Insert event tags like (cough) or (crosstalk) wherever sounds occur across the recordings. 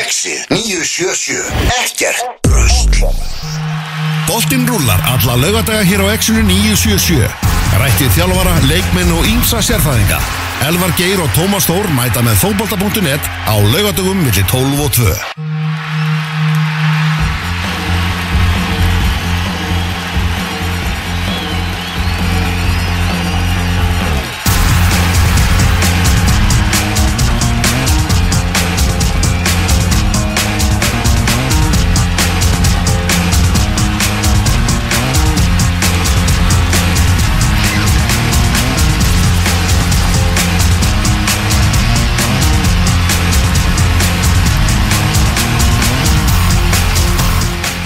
Exið 977 Ekkert Bröst Boltinn rúlar alla laugadaga hér á Exinu 977. Rættið þjálfara, leikmenn og ímsa sérfæðinga. Elvar Geir og Tómas Þór mæta með fótbolta.net á laugadagum millir 12 og 2.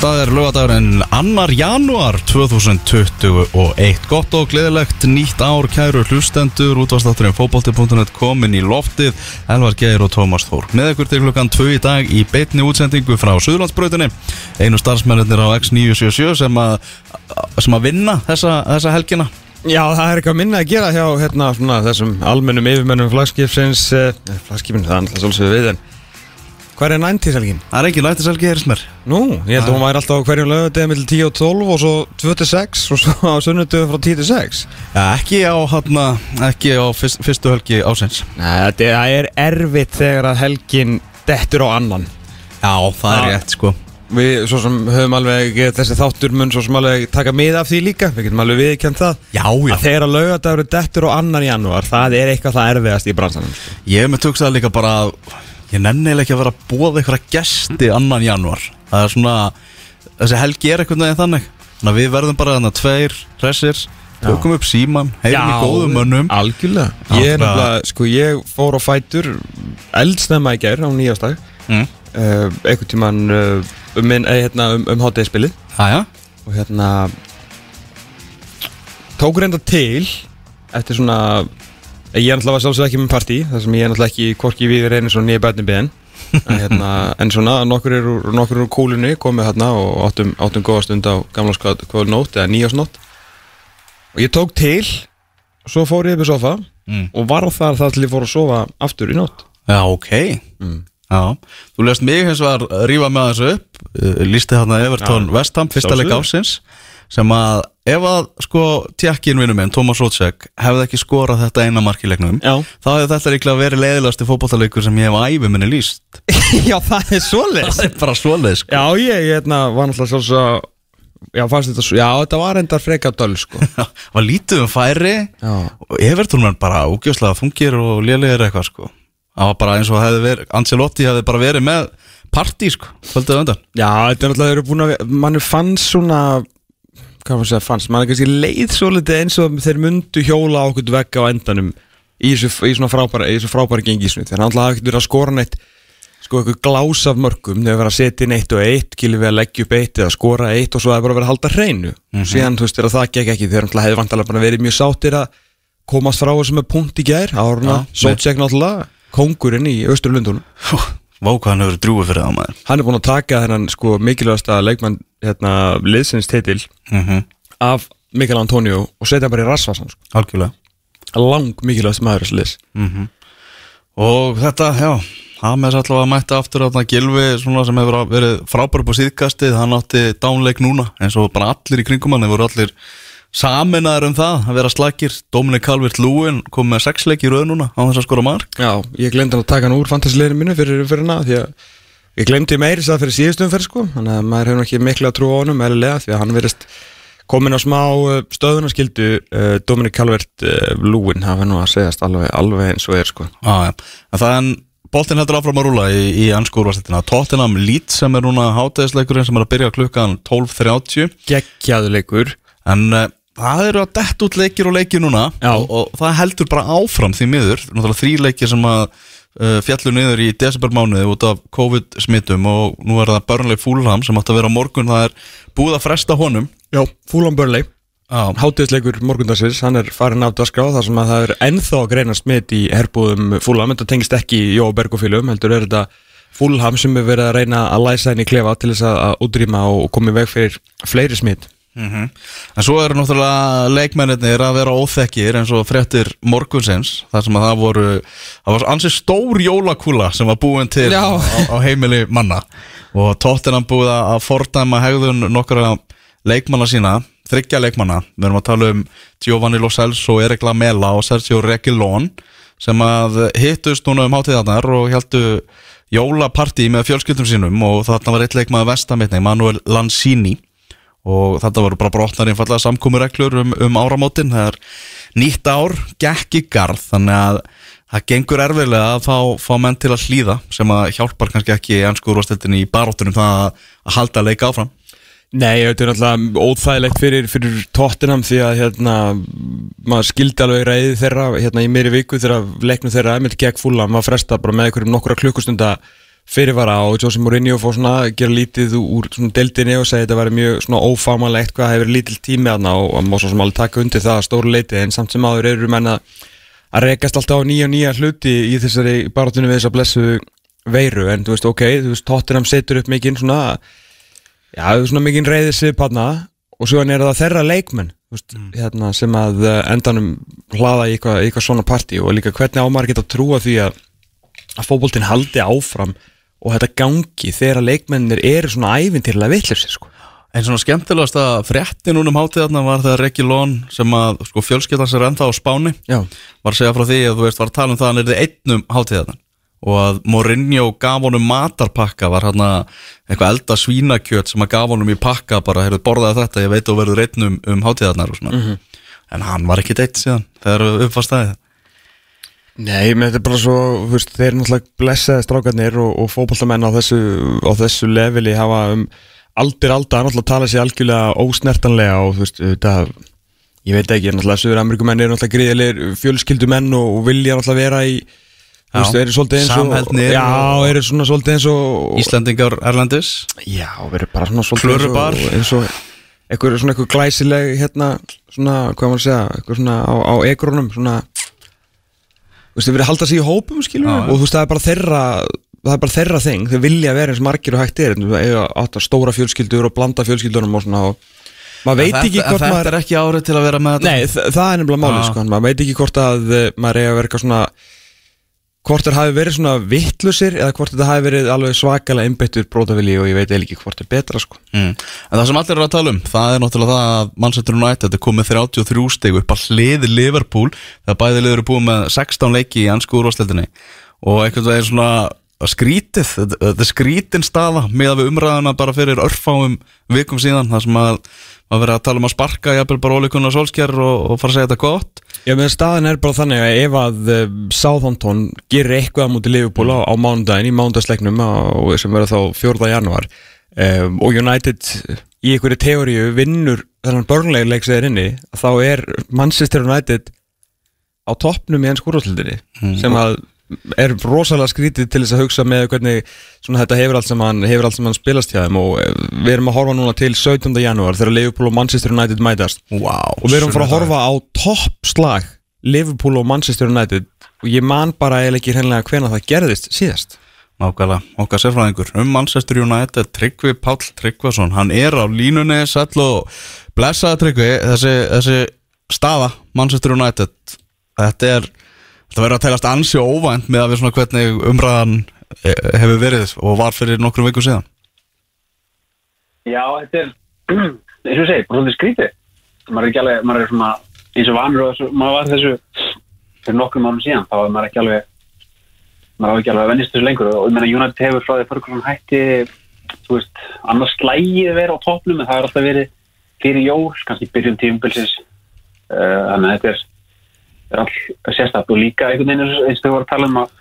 Það er lögadagurinn annar januar 2021 Gott og gleðilegt nýtt ár kæru hlustendur. Útvarstátturinn fótbolti.net komin í loftið. Elvar Geir og Tómas Þór Með ykkur til klukkan 2 í dag í beitni útsendingu frá Suðlandsbrautinni Einu starfsmennir á X977 sem að, sem að vinna þessa, þessa helgina. Já, það er eitthvað minna að gera hjá hérna, svona, þessum almennum yfirmennum flagskipsins eh, flagskipin, það er alltaf svolítið við en Hvað er 90-selgin? Það er ekki lættiselgi hér smer Nú, ég held að hún væri alltaf hverjum lögadegi millir 10 og 12 og svo 26 og svo á sunnudegu frá 10 til 6 ja, Ekki á, hana, ekki á fyrst, fyrstu helgi ásins Nei, þetta er erfitt þegar að helgin dettur á annan. Já, það er Já. rétt sko. Við svo sem höfum alveg, þessi þáttur mun svo sem alveg taka mið af því líka. Við getum alveg viðkjönd það. Já, já. Að þegar að lögadagur dettur á annan janúar Það er eitthvað það erfiðast í bransanum sko. Ég með tökst það líka bara að Ég nenni eiginlega ekki að vera að bóða einhverja gesti annan januar Það er svona Þessi helgi er einhvern veginn þannig. Þannig að við verðum bara þannig tveir hressir Tökum upp síman, heyrum í góðum mönnum. Algjörlega. Ég er nefnilega, sko ég fór á fætur Eldsnemma í gær á nýjastag mm. uh, Einhvern tíman uh, um, minn, eh, hérna, um, um Æja, Og hérna Tók reynda til Eftir svona Ég er náttúrulega sjálfsög ekki með partí Það sem ég er náttúrulega ekki Hvorki við reynir svona nýja bætni beðin en, hérna, (laughs) en svona nokkur eru úr, úr kúlunni komið hérna og áttum, áttum góða stund á gamla nótt eða nýjásnótt og ég tók til og svo fór ég upp í sofa Mm. og var þar þar til ég fór að sofa aftur í nótt já ok Mm. Já, þú lest mig hins vegar rífa með þessu upp uh, Lýsti hérna Everton Já. Vestham, fyrsta leik ásins sem að ef að sko tjekkin vinnu minn, Tómas Rótsek hefði ekki skorað þetta eina mark í leiknum Já, þá hefði þetta líklega verið leiðilegasti fótballtaleikur sem ég hef á æfi minni lýst. (laughs) Já það er svoleiðis. Það er bara svoleið sko. Já ég, ég hérna, var náttúrulega sjálfsög Já, fannst þetta já þetta var endar freka döl sko. (laughs) Var lítið um færi Já, og Everton var bara úgjöfslega þungir og lélegir eitthvað sko. Það var bara eins og hefði verið Ancelotti hefði bara verið með partí sko á undan. Já þetta er náttúrulega þeir eru búin að mann fannst svona hvað maður segja fannst, mann er kannski leið svo litið eins og þeir myndu hjóla á okkur vegg á endanum í þessu, í svona frábæra, í þessu frábæra gengisnu þeir náttúrulega hafa ekkert verið að skora neitt sko eitthvað glás af mörgum. Þeir verið að setja inn eitt og eitt kilið við að leggja upp eitt eða skora eitt og svo það er bara verið að halda hreinu. Og síðan þú veist þegar það gekk ekki þeir náttúrulega hefði vantalega bara verið mjög sáttir að komast frá þessu með punkt í gær áruna, Já, Sótsek náttúrulega kongurinn í Östurlundunum Vá hvað hann hefur drúið fyrir það maður. Hann er búin að taka þennan sko mikilvægasta leikmann hérna, liðsins titil mm af Mikael Antonio og setja hann bara í rasvasan sko. Algjörlega. Lang mikilvægast maður þessi liðs. Og þetta, já, Hames allavega mætti aftur að Gilvi svona sem hefur verið frábæri på síðkastið hann átti dánleik núna eins og bara allir í kringum hann voru allir saminaður um það að vera slagir Dominic Calvert-Lewin kom með sex leik í röð núna á þess að skora mark. Já, ég glemdi að taka hann úr fantasileginu mínu fyrir hana því að ég glemdi meiri það fyrir síðustum fyrir sko. Þannig að maður hefur ekki miklu að trúa á honum eðlilega því að hann verist komin á smá uh, stöðunarskildu uh, Dominic Calvert-Lewin það verður nú að segjast alveg, alveg eins og er sko. Já, já, en það en boltinn heldur áfram að rúla í, í anskúrvarsleitina Tottenham Leeds sem er núna hátæðisleikurinn sem er að byrja klukkan 12.30 geggjaðu leikur. En uh, það eru að dett út leikir og leikir núna og, og það heldur bara áfram því miður. Náttúrulega þrý leikir sem að uh, fjallu niður í desembermánuði út af COVID-smittum og nú er það börnleg fúlham sem átt að vera á morgun. Það er búið að fresta honum. Já, Fúlan Burnley. Já, Hátíðisleikur morgundagsins, hann er farin á dagskrá þar sem að það er ennþá að greina smitt í herbúðum Fúlham, þetta tengist ekki í Jó Bergofílum, heldur er þetta Fúlham sem er verið að reyna að læsa henni klefa til þess að- að útrýma og koma í veg fyrir fleiri smitt En svo eru náttúrulega leikmennir að vera óþekkir eins og fréttir morgunsins þar sem að það voru það var ansið stór jólakúla sem var búin til á, á heimili manna. Og tóttinan búið að fordæma hegðun nokkura leikmanna sína þryggja leikmanna, við erum að tala um Giovanni Lo Celso, Erik Lamela og Sergio Reguilón sem að hittust núna um hátíðarnar og heldu jólapartí með fjölskyldum sínum. Og þarna var eitt leikmaður vestamitni, Manuel Lanzini og þetta voru bara brotnar einfallega samkúmureglur um, um áramótin. Það er nýtt ár, gekk í garð þannig að það gengur erfilega að fá, fá menn til að hlýða sem að hjálpar kannski ekki ennsku úrvastildinni í baróttunum það að, halda leika áfram. Nei, þetta er náttúrulega óþægilegt fyrir, fyrir Tottenham því að hérna, maður skildi alveg reyði þeirra hérna í meiri viku þegar leiknum þeirra emilt gegn fúla, maður fresta bara með einhverjum nokkura klukkustunda fyrirvara og Jose Mourinho fór svona að gera lítið úr svona deildinni og segja þetta væri mjög svona ófámanlegt hvað hefur lítill tími aðna og að má svo sem alveg taka undir það að stóru leiti en samt sem áður eru menna að rekast alltaf á nýja og nýja hluti í þessari barátunni við þessa blessu veiru. En þú veist ok, þú veist Tottenham setur upp mikinn svona Já, það er svona mikið reyðið sig panna og svo er það þeirra leikmenn veist, hérna, sem að eh, endanum hlaða í eitthvað, eitthvað svona partí og líka hvernig ámar geta að trúa því að, að fótboltinn haldi áfram og þetta gangi þegar leikmennir eru svona ævintýrlega vittlefsi sko. En svona skemmtilegast að frétti núna um hátíðarna var þegar Reggie Lón sem að sko fjölskyldans er ennþá á Spáni Já, var að segja frá því að þú veist var að tala um það að hann er einnum hátíðarna og að Mourinho gaf honum matarpakka var hann eitthvað elda svínakjöt sem að gaf honum í pakka bara, heyrðu, borðaði þetta, ég veit þú verður einnum um hátíðarnar og svona. En hann var ekki eitt síðan þegar uppfastæði nei, menn þetta er bara svo veist, þeir eru náttúrulega blessaði strákarnir og, og fótboltamenn á þessu, á þessu leveli hafa um aldir aldar náttúrulega tala sér algjörlega ósnertanlega og þú veist, þetta ég veit ekki, náttúrulega Suður Amerikumenn eru náttúrulega gríðilegir fjölskyldumenn og, og vilja náttúrulega vera í þú veist, eru svolítið eins og já, eru svona svolítið eins og Íslendingar Erlendis? Já, eru bara svona svolítið eins og, eins og eitthvað svona eitthvað glæsileg hérna, svona, hvað maður að segja eitthvað svona á, á egrónum svona þú veist, þeir verið að halda sig í hópum skilur Já, og þú veist, það er bara þeirra það er bara þeirra þing, þeir vilja vera eins margir og hægt er, þú að stóra fjölskyldur og blanda fjölskyldunum og svona og maður veit ekki þetta, hvort þetta maður er ekki árið til að vera með þetta. Nei, þa- það er nefnilega málið Já. sko, maður veit ekki hvort að eh, maður eiga að vera eitthvað svona hvort þeir hafi verið svona vittlusir eða hvort þetta hafi verið alveg svakalega einbyttur brótavili og ég veit eiginlega ekki hvort er betra sko. Mm. En það sem allir eru að tala um, það er náttúrulega það að Manchester United er komið 33 steg upp að hliði Liverpool þegar bæði liður búið með 16 leiki í ansku úrvastildinni og einhvern veginn svona skrítið, þetta þetta er skrítin staða með að við umræðuna bara fyrir örfáum vikum síðan, þar sem að maður verið að tala um að sparka jafnvel bara ólíkunna solskjær og, og fara að segja þetta gott Já, menn staðin er bara þannig að ef að uh, Southampton gerir eitthvað á múti Liverpool á, mánudaginn, í mánudagsleiknum sem verður þá 4. januar um, og United í einhverju teóriu vinnur þennan börnlega leik sem er inni, þá er Manchester United á toppnum í enn skúrúslutinni sem að er rosalega skrítið til þess að hugsa með hvernig svona þetta hefur allt sem hann hefur allt sem hann spilast hjá þeim og eh, við erum að horfa núna til 17. janúar þegar Liverpool og Manchester United mætast wow, og við erum að fara að horfa á toppslag Liverpool og Manchester United og ég man bara eiginlega ekki hreinlega hvena það gerðist síðast Nákvæmlega, okkar sérfræðingur um Manchester United, Tryggvi Páll Tryggvason hann er á línunni sæll og blessaða Tryggvi þessi, þessi staða Manchester United þetta er þetta verður að telast ansi óvænt með að við svona hvernig umræðan eh, hefur verið og var fyrir nokkrum vikum síðan. Já, þetta er, (clears throat) eins og segi, svolítið skrítið. Maður er ekki alveg, maður er svona, eins og vanur og maður var þessu fyrir nokkrum árum síðan, þá er maður ekki alveg, maður á ekki alveg að vennist þessu lengur. Og ég meina United hefur frá því fyrir svona hætti, þú veist, annars slægið vera á toppnum en það er alltaf verið fyrir jól, kannski byrjun tímbilsins, uh, þannig að þetta er, er all sérstætt og líka einhvern veginn eins og þau voru að tala um að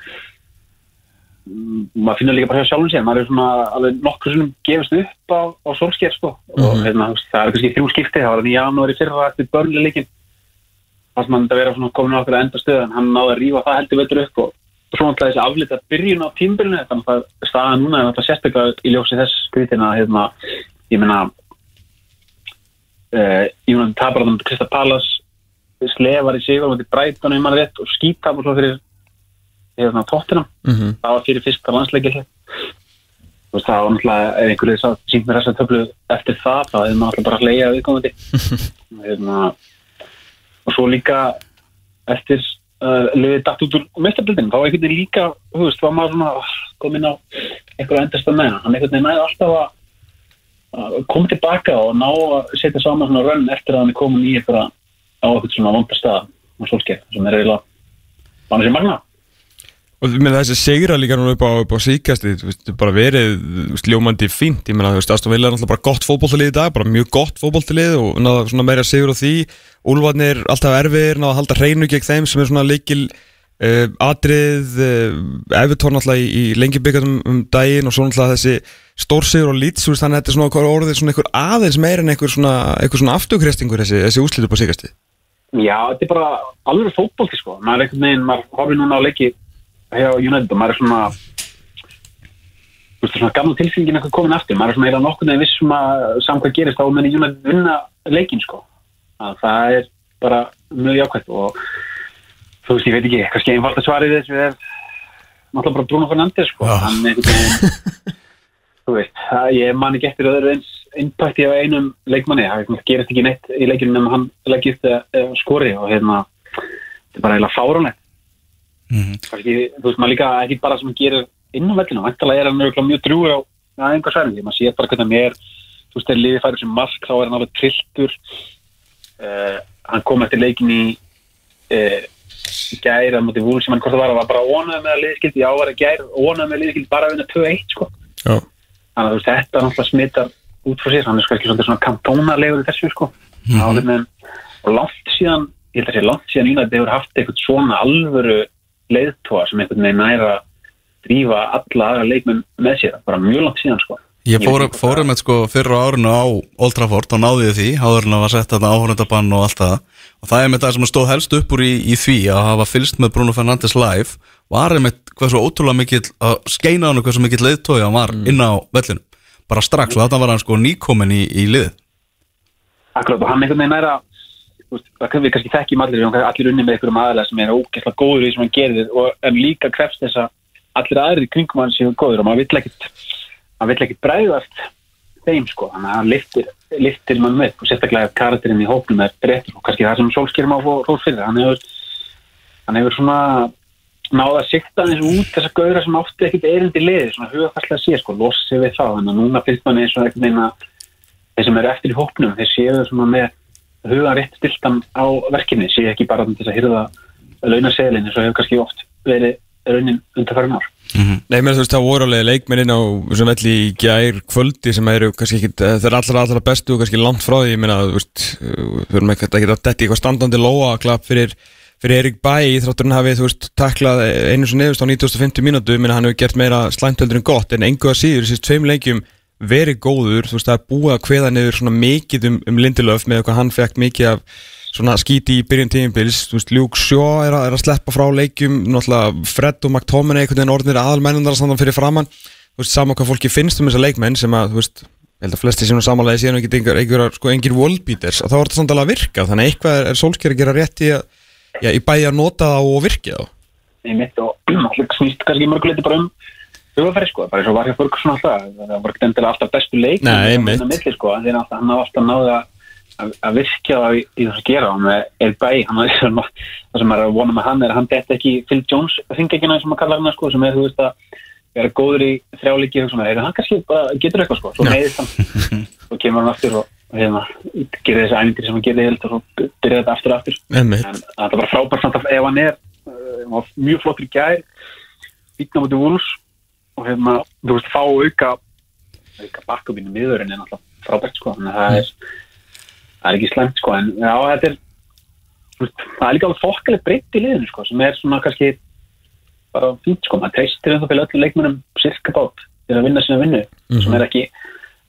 maður finnur líka bara hjá sjálfum sér maður er svona alveg nokkur sem gefist upp á, á solskjær sko. Og hérna, þú veist, það er kannski þrjú skipti, það var í janúari fyrra eftir börnleikin það sem hann þetta vera svona komin á okkur að enda stöð en hann náði að rífa það heldur veitur upp og, svo náttúrulega þessi aflita byrjun á tímbilinu þannig að staðan núna er þetta sérstaklega í ljósi þess skritina hérna, ég meina uh, ég meina tapar þannig Krista Pallas slefar í sigur og þetta Brighton um hann rétt og skítapar svo fyrir tóttina mm -hmm. það var fyrir fyrsta landsleikil þú veist, það var náttúrulega ef einhverju sá sínt mér þessa töflu eftir það þá hefði maður alltaf bara að hleyja viðkomandi (laughs) hérna, og svo líka eftir uh, lögið dætt út úr mestabildin þá einhvern veginn líka, þú veist, var maður svona ah, komin á einhverju endast að meina hann einhvern veginn næði alltaf að koma tilbaka og ná að setja saman svona rönn eftir að hann er komin í eitthvað á eitthvað svona vonda stað og solskeið sem er eiginlega bara sér magna. Og með þessi segra líka nú upp á, á veist, bara verið þú veist, ljómandi fínt, ég meina, þú veist, Aston Villa er náttúrulega bara gott fótbolltalið í dag, bara mjög gott fótbolltalið og náða svona meira sigur á því. Úlfarnir alltaf erfiðir, náða að halda hreinu gegn þeim sem er svona líkil uh, atrið, uh, Evertón alltaf í, í lengi byggjatum um daginn og svo alltaf þessi stórsigur og lít, þú veist, þannig að þetta er svona orðið svona einhver aðeins meira en einhver svona, svona afturkrestingur þessi, þessi úslit upp á síkasti. Já, þetta er bara alveg fótbolti sko. Maður er einhvern veginn, maður horfir núna á leiki hjá United og maður er svona þú veist, svona gamla tilfengin eitthvað komin aftur, maður er svona eiginlega nokkur neði vissum að saman hvað gerist á menni United vinna leikin sko. Að það er bara mjög jákvæmt og þú veist, ég veit ekki, kannski einfalt að svarið þessu er náttúrulega bara Bruno Fernandes sko, hann er einhvern veginn (laughs) þú veist, ég man ekki eftir öðru eins impacti af einum leikmanni. Það gerist ekki neitt í leikinu nema hann leggist eða skori og hérna þetta er bara eiginlega fáránlegt. Mhm. kannski, þú veist, maður líka ekki bara sem hann gerir inn á vellinu, vantalega er hann mjög drúur á einhver sværingi, maður sér bara hvernig hann er. Þú veist, þegar liðið færir sem mark þá er hann alveg trilltur. Uh, hann kom eftir leikin í uh, gæri að mútið vúl sem hann hvort það var, var bara ónæð með að liðskild já, var að gæri, ónæð með að liðskild bara að vinna 2-1 sko, þannig að þetta náttúrulega smittar út frá sér, hann er sko ekki svona, kantónalegur í þessu sko. Mm -hmm. og langt síðan ég held að sé langt síðan United hefur haft eitthvað svona alvöru leiðtóa sem einhvern veginn næra drífa alla aðra leikmenn með sér, bara mjög langt síðan sko. Ég fór, veit ekki fór hvað- með sko fyrra árinu á Old Trafford og náði því, áður en að var sett þarna áhörundabann og allt það. Og það er með það sem stóð helst upp úr í, í því að hafa fylst með Bruno Fernandes live var einmitt hversu ótrúlega mikill að skeina hann og hversu mikill leiðtói hann var inn á vellinu, bara strax og þarna var hann sko nýkomin í, í lið. Akkurat og hann einhvern veginn veist, það við kannski þekkjum allir allir unni með einhverjum aðalega sem er ógeðslega góður í því sem hann gerir og en líka krefst þess að allir aðrir í kringum hann séu góður og maður vill ekkit maður vill ekkit bræðast þeim sko, þannig að hann liftir, liftir mann með og sérstaklega karakterinn í hópnum er réttur og kannski það sem Solskjær má fór fyrir hann hefur, hann hefur svona náða að sikta eins út þessa gauðra sem átti ekkit erindi liði, svona hugafærslega sé sko, lossi við það, þannig að núna fylgst manni eins og veginn að þeir sem eru eftir í hópnum, þeir séu svona með hugan rétt stiltan á verkinni, séu ekki bara þess að hyrða launaseðlinn eins og hefur kannski oft verið raunin undarfærin ár. Nei, mér veist, það voru alveg leikmennin á sem velli í gær kvöldi sem eru kannski ekki, þeir eru allra allra bestu og kannski langt frá því, ég meina, þú veist fyrir, Erik Bæ þrátturinn hafið, þú veist, taklað einu svo nefnst á 1950 mínútu, meina, hann hefur gert meira slæmtöldur en gott, en engu að síður þessi tveim leikjum verið góður, þú veist, það er búið að kveða niður svona mikið um, um Lindelöf með hvað hann fekk mikið af svona skíti í byrjun tímimbils, þú veist, Luke Shaw er er að sleppa frá leikjum, náttúrulega Fred og McTominay einhvern veginn orðinir aðalmennundar að standa fyrir framann, þú veist, saman hvað fólki finnst um þessa leikmenn sem að, þú veist, ég held að flesti sem samanlega síðan ekki einhver, einhver, sko, engir wallbeaters, að þá er þetta samt alveg að virka, þannig að eitthvað er, er sólsker að gera að, já, í bæði að nota það og virki þá. í mitt og (clears throat) snýst kannski mörguleiti bara um hugafæri sko, bara eins og var hjá Ferguson alltaf, það var ekki endilega alltaf bestu leik Nei, einmitt. milli, sko, en alltaf, hann hafa alltaf náða að, að virkja það í, í þessu gera. Og með er bæ, hann er það sem er að vona með hann er að hann detta ekki Phil Jones þingekina sem að kalla hann sko, sem er þú veist að vera góður í þrjálíki og svona, er hann kannski bara getur eitthvað sko, svo meðist hann. (laughs) Og kemur hann aftur og hérna, gerir þessi ænindir sem hann gerir held og svo byrjar þetta aftur og aftur. En það er bara frábært samt að ef hann er uh, mjög flottur í gær býtna mútið vúls og hérna, þú veist, fá auka auka bakkubínu miðurinn er náttúrulega frábært sko, þannig að það er það er ekki slæmt sko, en já, þetta er veist, það er líka alveg fokkalega breytt í liðinu sko, sem er svona kannski bara fínt sko, maður treystir ennþá fyrir öllum leikmennum sirka bát til að vinna sína vinnu sem er ekki,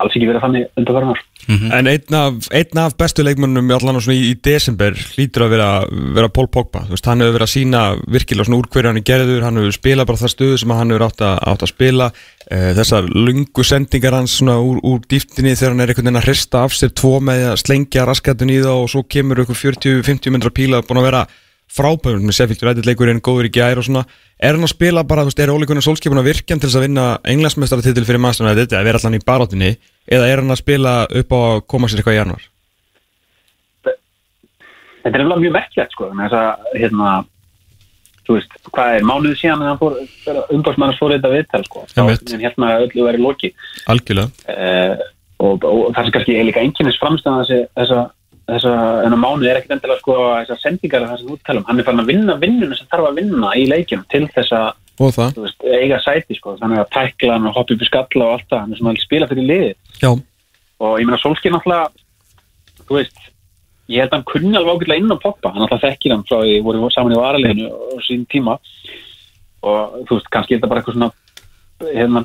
alls ekki verið þannig undarverðunar En einn af, einn af bestu leikmönnum allan svona í, í desember hlýtur að vera, vera Paul Pogba, þú veist, hann hefur verið að sína virkilega svona úr hverju hann er gerður, hann hefur spilað bara það stöðu sem hann hefur átt að, átt að spila. Uh, þessar lungu sendingar hans svona úr, úr dýftinni þegar hann er einhvern veginn að hrista af sér tvo með að slengja raskatun í það og svo kemur ykkur 40-50 myndra píla búin að vera frábæður með Sheffield United leikurinn, góður í gær og svona. Er hann að spila bara, þú veist, er Óli Gunnar Solskipun að virkja til þess að vinna englandsmeistaratitil fyrir Master United eða vera allan í barátinni eða er hann að spila upp á að koma sér eitthvað í januar Þetta er alveg mjög merkilegt sko að þess að hérna þú veist, hvað er mánuðu síðan að hann fór umbásmannars fór þetta viðtal sko? Þá en hérna öllu verið loki algjörlega. Uh, og, og það sem kannski er þessi þessa, þessa enna mánuð er ekkit endilega sko þessar sendingar þessar sem þú talum, hann er farin að vinna vinnuna sem þarf að vinna í leikjum til þess að það, veist, eiga sæti sko. Þannig að tækla hann og hoppa upp í skalla og allt það. Hann er svona að spila fyrir liði já, og ég meina Solskjaer náttúrulega þú veist, ég held að hann kunni alveg ágætlega inn á poppa, hann náttúrulega þekkir hann frá því voru saman í varaleginu og sín tíma. Og þú veist, kannski er þetta bara eitthvað svona hérna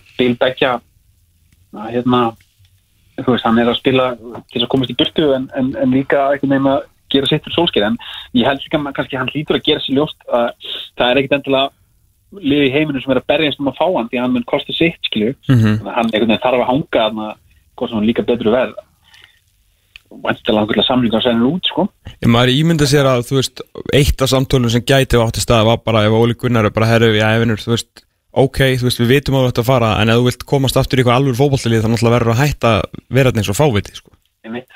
þú veist, hann er að spila til að komast í burtu en, en, en líka einhvern veginn að gera sitt fyrir Solskjaer en ég held líka að kannski hann hlýtur að gera sér ljóst að það er ekkit endilega liði í heiminu sem er að berjast um að fá hann því að hann mun kosta sitt skilju þannig að hann einhvern veginn þarf að hanga þarna hvort sem hann líka betru verð. Og væntilega hann samlingar sennir út sko. Ég maður ímynda sér að þú veist, eitt af samtölunum sem gæti átti stað var bara ef Óli Gunnar er bara herru, já, efinur, þú veist ok, þú veist, við vitum að þetta að fara en ef þú vilt komast aftur í eitthvað alveg fótballtalið þannig að verður að hætta þetta eins og fáviti sko. einmitt.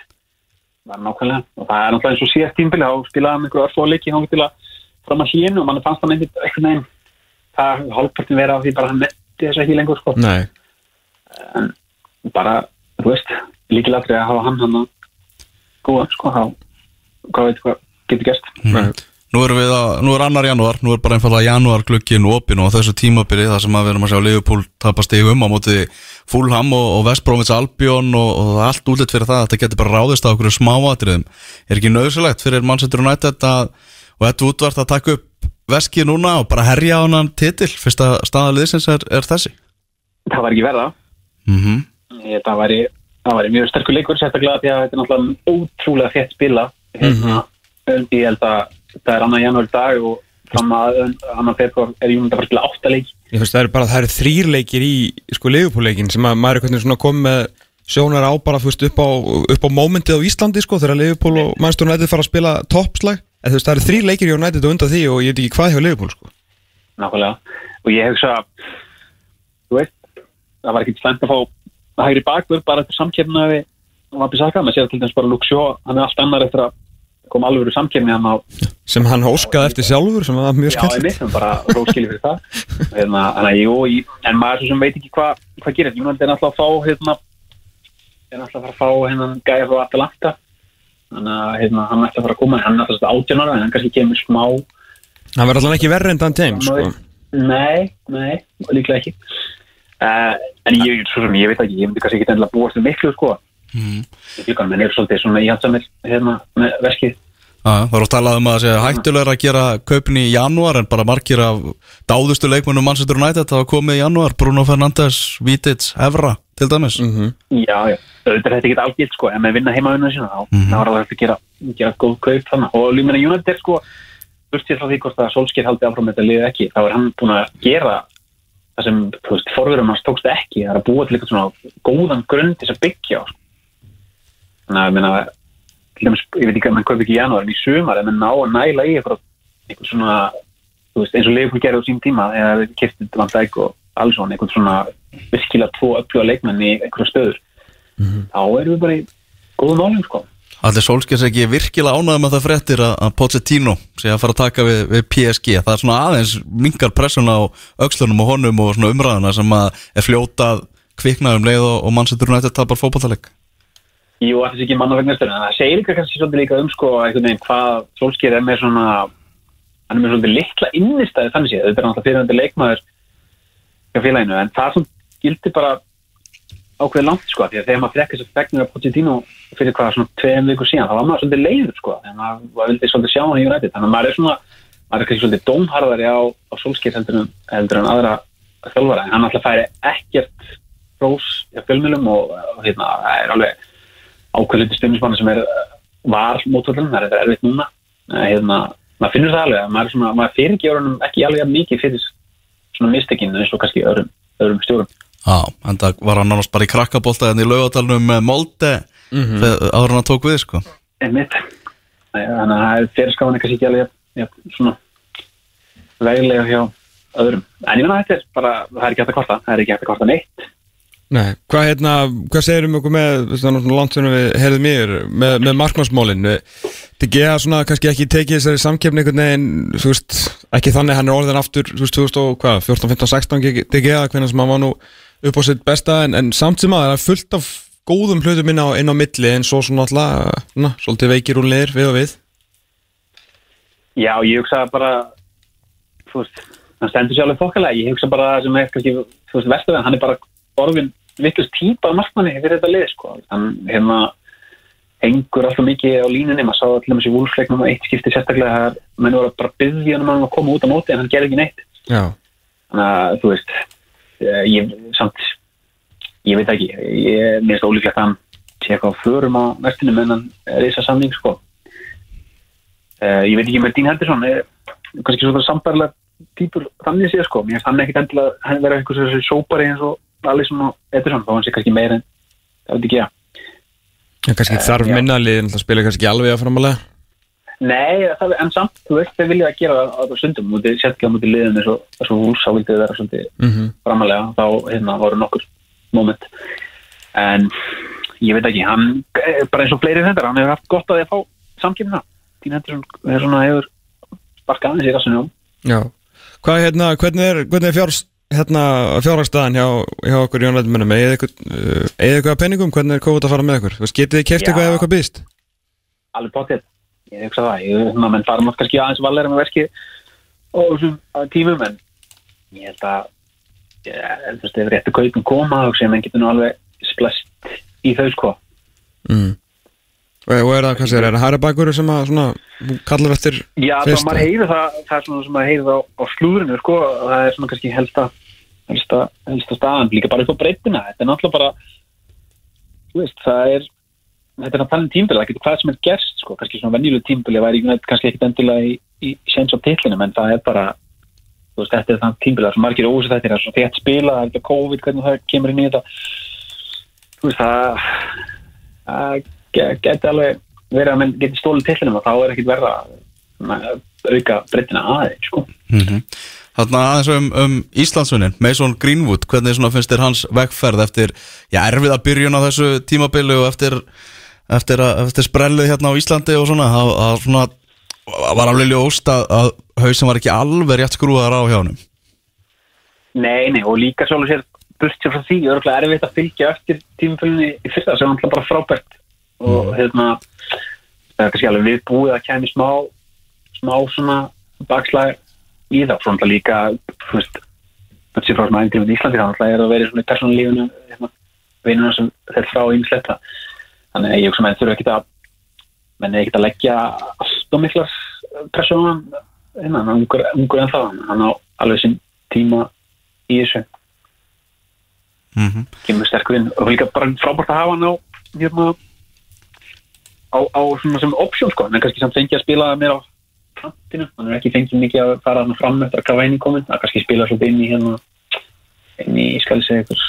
Það er nákvæmlega. Og það er náttúrulega eins og síðast tímbili þá spilaði hann einhverju örfóleiki hann til að fram að hínu og mann fannst hann einhvern einhvern veginn það hálfpartin vera á því bara hann metti þess ekki lengur sko. Nei, en bara, þú veist líkilatri að hafa hann hann að góða sko þá hvað veit hvað getur nei. Nú erum við að, nú er annar janúar, nú er bara einfallega janúar glukkin opinn og á þessu tímabili þar sem að við erum að sjá Liverpool tapa stigum á móti Fulham og, og West Bromwich Albion og, og er allt útlitt fyrir það að þetta getur bara ráðist á okkur smáatriðum. Er ekki nöðsilegt fyrir Manchester United að, og þetta útvart að taka upp veskið núna og bara herja á hann titil, fyrsta staðaliðsins er, er þessi? það var ekki verða Mm Ég- það væri, það væri mjög sterkur leikur sérstaklega því að þetta er náttúrulega ótrúlega þétt spila. Hérna, ég held að það er annar janúar dag og fram að annar februar er Júnund að fara að spila átta leik Ég veist, það eru bara, það eru þrýr leikir í sko Liverpool-leikin sem að maður er hvernig svona komið með sjónar á bara, veist, upp á, upp á momentið á Íslandi, sko, þegar Liverpool og Manchester United fara að spila toppslag. En þú veist, það eru þrýr leikir í United og undan því og ég veit ekki hvað hjá Liverpool, sko. Nákvæmlega. Og ég hugsa þú veist, það var ekkit slæmt að fá hægri bakvör bara eftir samkefna við Vapi Saka, maður sér til dæmis bara Shaw hann er allt annar eftir að koma alveg úr samkefni hann á sem hann óskaði eftir sjálfur, sem var mjög Já, skemmt einmitt, sem bara róskili fyrir það. Hérna, að jú, í- en maður svo sem veit ekki hvað hva gerir, Júnand er náttúrulega að fá hérna, er náttúrulega að fara að fá hérna gæja frá Atalanta. Þannig að hérna, hann ætti að fara að koma. Hann er náttúrulega átján ára, en hann kannski kemur smá Hann verður allan ekki verri en Dan James, sko. Nei, nei, líklega ekki. Uh, en ég, svo sem ég veit ekki ég myndi kannski ekki endilega búast við miklu sko. Mm. Líka, menn er svolítið svona íhaldsamir hérna með veskið Já, það er að talað um að það sé hættulegur að gera kaupin í janúar en bara margir af dáðustu leikmennum Manchester United hafa komið í janúar Bruno Fernandes, Vític, Evra til dæmis Mhm. Já, já, auðvitað er þetta ekki algilt sko, ef maður vinna heima vinna sína, þá Mhm. þá er alveg hægt að gera, gera góð kaup þannig og líka meina United sko, burtið frá því hvort að Solskjaer haldi áfram með þetta liðið ekki, þá er hann búin að gera það sem, þú veist, forverum hans tókst ekki, það er að búa til eitthvað svona góðan grunn til þess að byggja á sko. þannig að, ég veit ekki að mann kaupi ekki í janúar en í sumar, ef mann ná að næla í eitthvað, svona, þú veist, eins og Leifur gerði á sín tíma, eða við kiptið Van Dijk og Alisson, eitthvað svona virkilega tvo öfluga leikmenn í einhverja stöður þá erum við bara í góðum málum sko. Allir Solskjærs ekki virkilega ánægum að það fréttir að, að Pochettino sé að fara að taka við, við PSG það er svona aðeins mingar pressuna á aukslunum og honum og svona umræðuna sem að er fljótað kviknaðum leið og, og Manchester United tapar fótballtaleg Jú, það er ekki manna vegna stöðun en það segir líka kannski svolítið líka um sko, veginn hvað Solskjaer er með svona hann er með svolítið litla innistæði þannig séð, þetta er náttúrulega fyrirhandi leikmaður hjá félaginu, en það sem gildi bara ákveðið langt sko, því að þegar maður frekk þess að fegnir að Pochettino fyrir hvað svona tveim vikur síðan, þá var maður svolítið leiður sko, þegar maður vildi svolítið sjá hann í United, þannig að maður er svona maður er kannski svolítið dómharðari á, á Solskjaer heldur, en- en aðra þjálfara, en hann alltaf færi ekkert rós hjá fjölmjölum og, og hérna, það er alveg ákveðluti stundismann sem er var mótvöldum, það er þetta erfitt núna. Hérna, maður finnur það alveg að maður, er svona, maður fyrir ekki alveg jafn mikið fyrir svona mistekinu eins og kannski öðrum, öðrum stjórum Já, en það var hann nánast bara í krakkabólta en í laugatalunum með Molde þegar áður en hann tók við sko. Einmitt. Þannig að það er fyrir skáðan kannski ekki alveg jafn- já, svona veglega hjá öðrum. En ég menna þetta er bara, það er ekki hægt að kvarta það er ekki hægt að kvarta neitt Nei, hvað hérna, hvað segir um okkur með sem við heyrðum mér með, með markmannsmólin þetta geða svona kannski ekki tekið þessari samkeppni einhvern veginn, þú veist, ekki þannig hann er orðin aftur, þú veist, 2000 og hvað 14, 15, 16 þetta geða hvernig sem hann var nú upp á sitt besta en, en samt sem að það er fullt af góðum hlutum inn á, inn á milli en svo svona alltaf, na, svolítið veikir og leir við og við. Já, ég hugsa bara þú veist, hann stendur sér alveg þokkalega. Ég hugsa bara sem er kannski þú veist, Vesturveðan, hann er bara orðin vittlust típa markmanni fyrir þetta lið sko. hann hérna hengur alltaf mikið á línunni, maður sá allir með sér vúlfleiknum og eitt skipti sérstaklega að menn voru bara að byggja hann um að koma út á móti en hann gerði ekki neitt. Já, þannig að þú veist eh, ég, samt ég veit ekki, ég minnst ólíklegt að hann eitthvað á förum á vestinu menn hann þess að samning sko. Uh, ég veit ekki með Dín Henderson er kannski svona sambarlega típur þannig séð sko, mér finnst hann ekkit endilega hann vera einhvers þessi sópari eins og Alisson og Ederson, þá hann sé kannski meira en það veit ekki ég en kannski þarf já. minnalið en það spila kannski alveg að framalega Nei, það, en samt, þú veist, þeir vilja að gera það á stundum, mútið, sérstaklega mútið liðin eins og, hús, vildi þið vera svolítið mm -hmm. framalega, þá hérna voru nokkur moment, en ég veit ekki, hann er bara eins og fleiri þetta, hann hefur haft gott að því að fá samkipna, Tín Henderson er svona hefur sparkað aðeins í rassinu á Já, hvað hérna, hvernig er, er fjárs, hérna, fjárhagstæðan hjá, hjá okkur jónlætumennum, eða eitthvað, eða af penningum, hvernig er COVID að fara með okkur? Getið þið keft Já. eitthvað ef eitthvað býst? alveg potið, ég hugsa það ég, maður menn fara maður kannski aðeins valera með verki og þessum að tímum en ég held að ég, þú veist, ef réttu kaupin koma þá sem menn getur nú alveg splest í þau sko Mm. Og, og er það, hvað segir, er það hæra bakur sem að, svona, kallar eftir Já, heyrir það, það er svona sem maður heyrir á, á slúðrinu, sko, og það er svona kannski helsta, helsta, helsta staðan, líka bara upp á breytina, þetta er náttúrulega bara, veist, það er, þetta er að tala um tímbili, það getur hvað sem er gerst, sko, kannski svona venjuleg tímbili væri kannski ekkit endilega í, í séns á titlinum, en það er bara, veist, þetta er það tímbili, það er svo margir ósett þetta, er svo þétt spila, það er COVID, hvernig það kemur inn í þetta, veist, það, það ge- geti alveg verið að menn geti stólið titlinum og þá er ekkit verða auka breytina aðeins sko. Þannig aðeins um, um Íslandsvinnin Mason Greenwood, hvernig finnst þér hans vegferð eftir, já, erfið að byrjun á þessu tímabili og eftir eftir, eftir sprellið hérna á Íslandi og svona, það, það svona var alveg ljóst að, að hausin var ekki alveg rétt skrúðar á hjá honum. Nei, nei, og líka svolítið sér burt sér frá því, örgulega erfitt að fylgja eftir tímafélunni í fyrsta sem alltaf bara frábært. Og hérna það er kannski alveg viðbúið að kæmi smá smá svona bakslag í það, svona líka þú veist, þetta sé frá svona æfndir með Íslandi, þannig að það er að vera svona í persónulífinu hérna, vinnuna sem þeir frá ýmislegt þannig að ég hugsa með þurfa ekki að menn er ekkert að leggja allt og miklar persónan hérna, hann er ungur, ungur en það hann á alveg sinn tíma í þessu. Mm -hmm. kemur sterkur inn og líka bara frábært að hafa hann á hérna á, á svona sem option sko. En kannski samt fengi að spila mér á frontinu, hann er ekki fengið mikið að fara hann fram eftir að kafa inn. Í komin að kannski spila svolítið inn í hérna inn í, skal ég segja, ykkur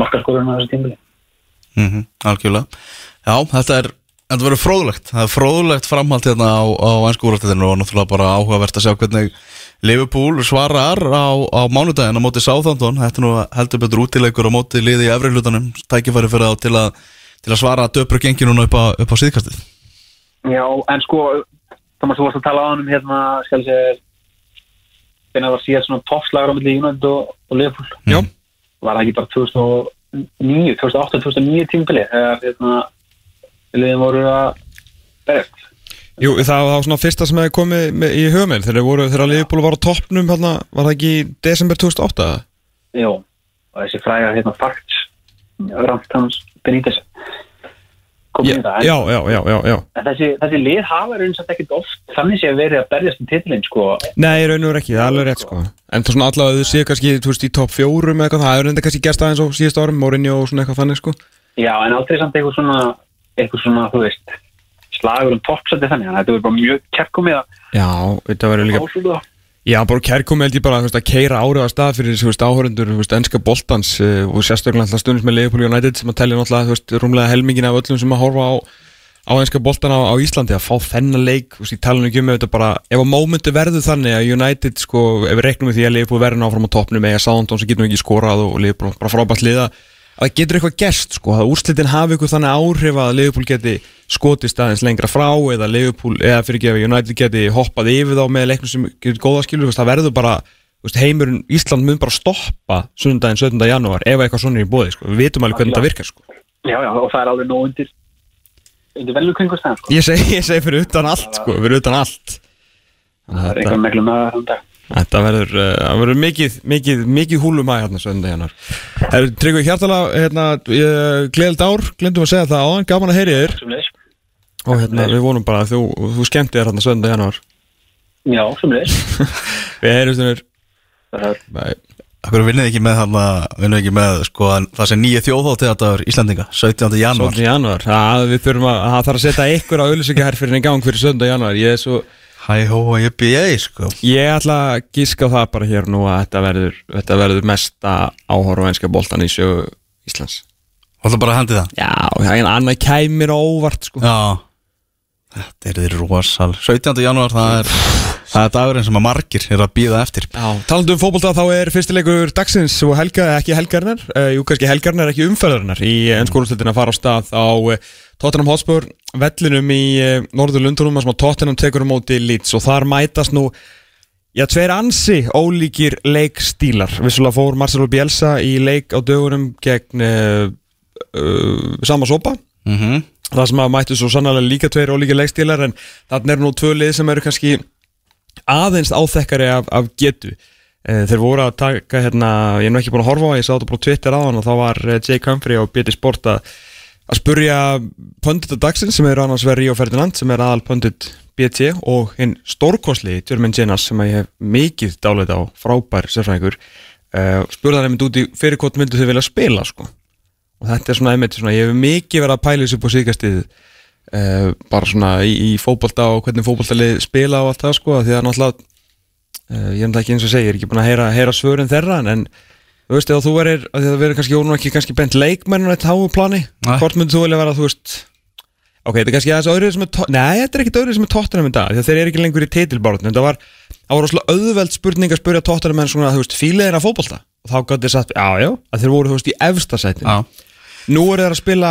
markarskórun á þessu tímbili Mm algjörlega. Já, þetta er, þetta verður fróðlegt. Það er fróðlegt framhald hérna á, á ennskúrastæðinu og náttúrulega bara áhugavert að sjá hvernig Liverpool svarar á, á mánudaginn á móti Southampton. Þetta er nú heldur betur útilegur á móti liði í efri hlutanum, tækifæri fyrir þá til að til að svara döpru gengi núna upp á, upp á síðkastið. Já, en sko Thomas, þú varst að tala á hann um hérna skal ég segja þegar það var síðan svona toppslagur á milli United og, og Liverpool Já. var það ekki bara 2009 2008-2009 tímbili þegar hérna liðin voru að berjast Jú, það var svona fyrsta sem hefði komið með, í höfuminn þegar voru, þegar Liverpool var á toppnum hérna, var það ekki í desember 2008? Jó, og þessi fræga hérna fakts ramt hans Benítez kom Já, inn í það. já, já, já, já, já. þessi, þessi lið hafa raun satt ekkert oft þannig sé að verið að berjast um titlinn sko. Nei, raun og veru ekki, það er alveg rétt sko. En það svona allavega þau séu kannski, þú veist, í topp fjórum eða eitthvað, það hefur enda kannski gerst aðeins á síðust árum, Mourinho og svona eitthvað þannig sko. Já, en aldrei samt eitthvað svona eitthvað svona, þú veist slagur um toppsætti þannig, þannig að þetta verður bara mjög kærkomið að Já, þetta verður líka það Já, bara kærkomi held ég bara veist, að keira árið að stað fyrir áhörundur, ennska boltans uh, og sérstaklega stundins með Liverpool United sem að telja náttúrulega, veist, rúmlega helmingin af öllum sem að horfa á, á einska boltan á, á Íslandi að fá þennan leik, veist, ég tala nú ekki um þetta bara, ef að mómenti verður þannig að United sko, ef við reiknum við því að Liverpool verður áfram á toppnum eða Southampton sem getur ekki skorað og Liverpool bara frábært liða að getur eitthvað gerst sko, að úrslitin hafi ykkur þannig áhrif að Liverpool geti skotist aðeins lengra frá eða Liverpool, eða fyrir ekki að United geti hoppað yfir þá með leiknum sem getur góða skilur, það verður bara veist, heimurinn, Ísland mun bara stoppa sundaginn 17. janúar ef eitthvað svona er í bóði sko. við vitum alveg hvernig þetta virkar sko. Já, já, og það er alveg nóg undir undir velum kringustæðan sko. ég segi, ég segi fyrir utan allt sko, fyrir utan allt Það að er þetta, einhver meglu það þetta verður, uh, það verður mikið, mikið, mikið húlum að hérna 17. janúar Herru, Tryggvi Hjartala, hérna, gleðild ár, glemdum að segja það áðan, gaman að heyri þér Sumleis og hérna, við vonum bara að þú, þú skemmti þér hérna 17. janúar Já, sumleis (laughs) við heyrum stundar Það er Bye. Akkur vinnið ekki með þarna, vinnið ekki með sko, það sem nýja þjóðháttíðadagur Íslandinga 17. janúar 17. janúar, það við þurfum að það þarf að setja ykkur á auðlýsingaherfyrin í gang fyrir 17. janúar, ég er svo Hæ hó og ég byrja sko. Ég ætla að gíska það bara hér nú að þetta verður, þetta verður mesta áhorf á einska boltan í sögu Íslands. Og það bara að hendi það? Já, það er annað kæmir á óvart sko. Já Þetta er þið rosal 17. janúar það er Það er dagurinn sem að margir er að býða eftir Já, talandi um fótbolta þá er fyrstileikur dagsins og helga, ekki helgarnar uh, jú kannski helgarnar, ekki umferðarnar í ennskólustöldin að fara á stað á uh, Tottenham Hotspur vellinum í uh, Norður Lundunum sem að Tottenham tekur um móti Leeds og þar mætast nú Já, tveir ansi ólíkir leikstílar. Vissulega fór Marcelo Bielsa í leik á dögunum gegn uh, uh, sama sopa. mm -hmm. Það sem að mættu svo sannlega líka tveir ólíkir leikstílar en þarna eru nú tvö lið sem eru kannski aðeins áþekkari af, af getu. Uh, þeir voru að taka hérna, ég er nú ekki búin að horfa á, það, ég sá þetta bara á Twitter á hann og þá var uh, Jake Humphrey á BT Sport að að spurja pöndita dagsins sem eru annars verið Ríó Ferdinand sem er aðal pöndit BT og hinn stórkosli Jörmen Jenas sem ég hef mikið dálit á frábær sérfræðingur uh, spurði hann einmitt út í fyrir hvort myndu þau vilja spila sko og þetta er svona einmitt svona, ég hef mikið verið að pæla þessu upp á síðkastið uh, bara svona í, í fótbolta og hvernig fótboltalið spila og allt það sko því að náttúrulega uh, ég er náttúrulega ekki eins og segja, ég er ekki búin að heyra, heyra svörin þeirra en, en þú veist, þú verir það verður kannski, nú ekki kannski bent leikmennun eitt háu plani, Nei. hvort myndir þú vilja vera, þú veist ok, þetta er kannski aðeins öðruð sem er nei, þetta er ekkit öðruð sem er tóttunum í dag því að þeir eru ekki lengur í titilbárun þetta var, það var og þá gæti þið sagt, já, já, að þeir voru, þú veist, í efsta sætin Já. Nú eru þeir að spila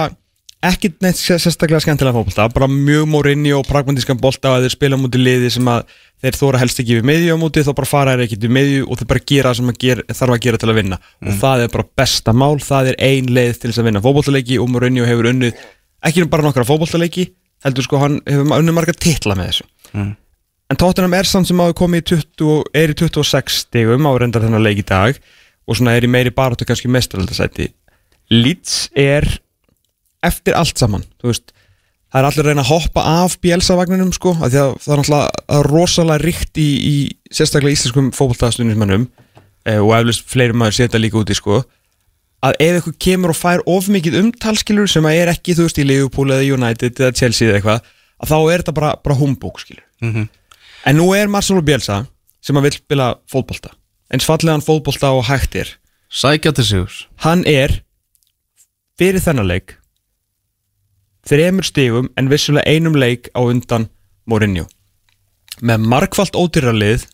ekkit neitt sé- sérstaklega skemmtilega fótbolta bara mjög morinni og pragmatískan bolta og að þeir spila á múti liði sem að þeir þóra helst ekki við miðju á múti þá bara fara þeir ekkit við miðju og þeir bara gera það sem ger, þarf að gera til að vinna. Og það er bara besta mál, það er ein leið til þess að vinna fótboltaleiki og Mourinho hefur unnið ekki bara nokkra fótboltaleiki heldur sko hann hefur unnið marga titla með þessu. En Tottenham er samt sem áður komið í 20, og- er í 26 stigum á reyndar þennan leik í dag og svona er í meiri baráttu kannski mestaraldasæti Leeds er eftir allt saman veist, það er allir að reyna að hoppa af bjelsavagninum sko, það er náttúrulega rosalega ríkt í, í sérstaklega íslenskum fótboltaðstunnismennum eh, og eflust fleiri maður setja líka úti sko að ef eitthvað kemur og fær of mikið umtalskilur sem að er ekki þú veist í Liverpool eða United eða Chelsea eða eitthvað að þá er þetta bara, bara humbúk skilur Mhm. en nú er Marcelo Bielsa sem að vil spila fótbolta eins fallegan fótbolta og hægt er. Sækja til sigur hann er fyrir þennan leik þremur stigum en vissulega einum leik á undan Mourinho. Með margfalt ódýrarlið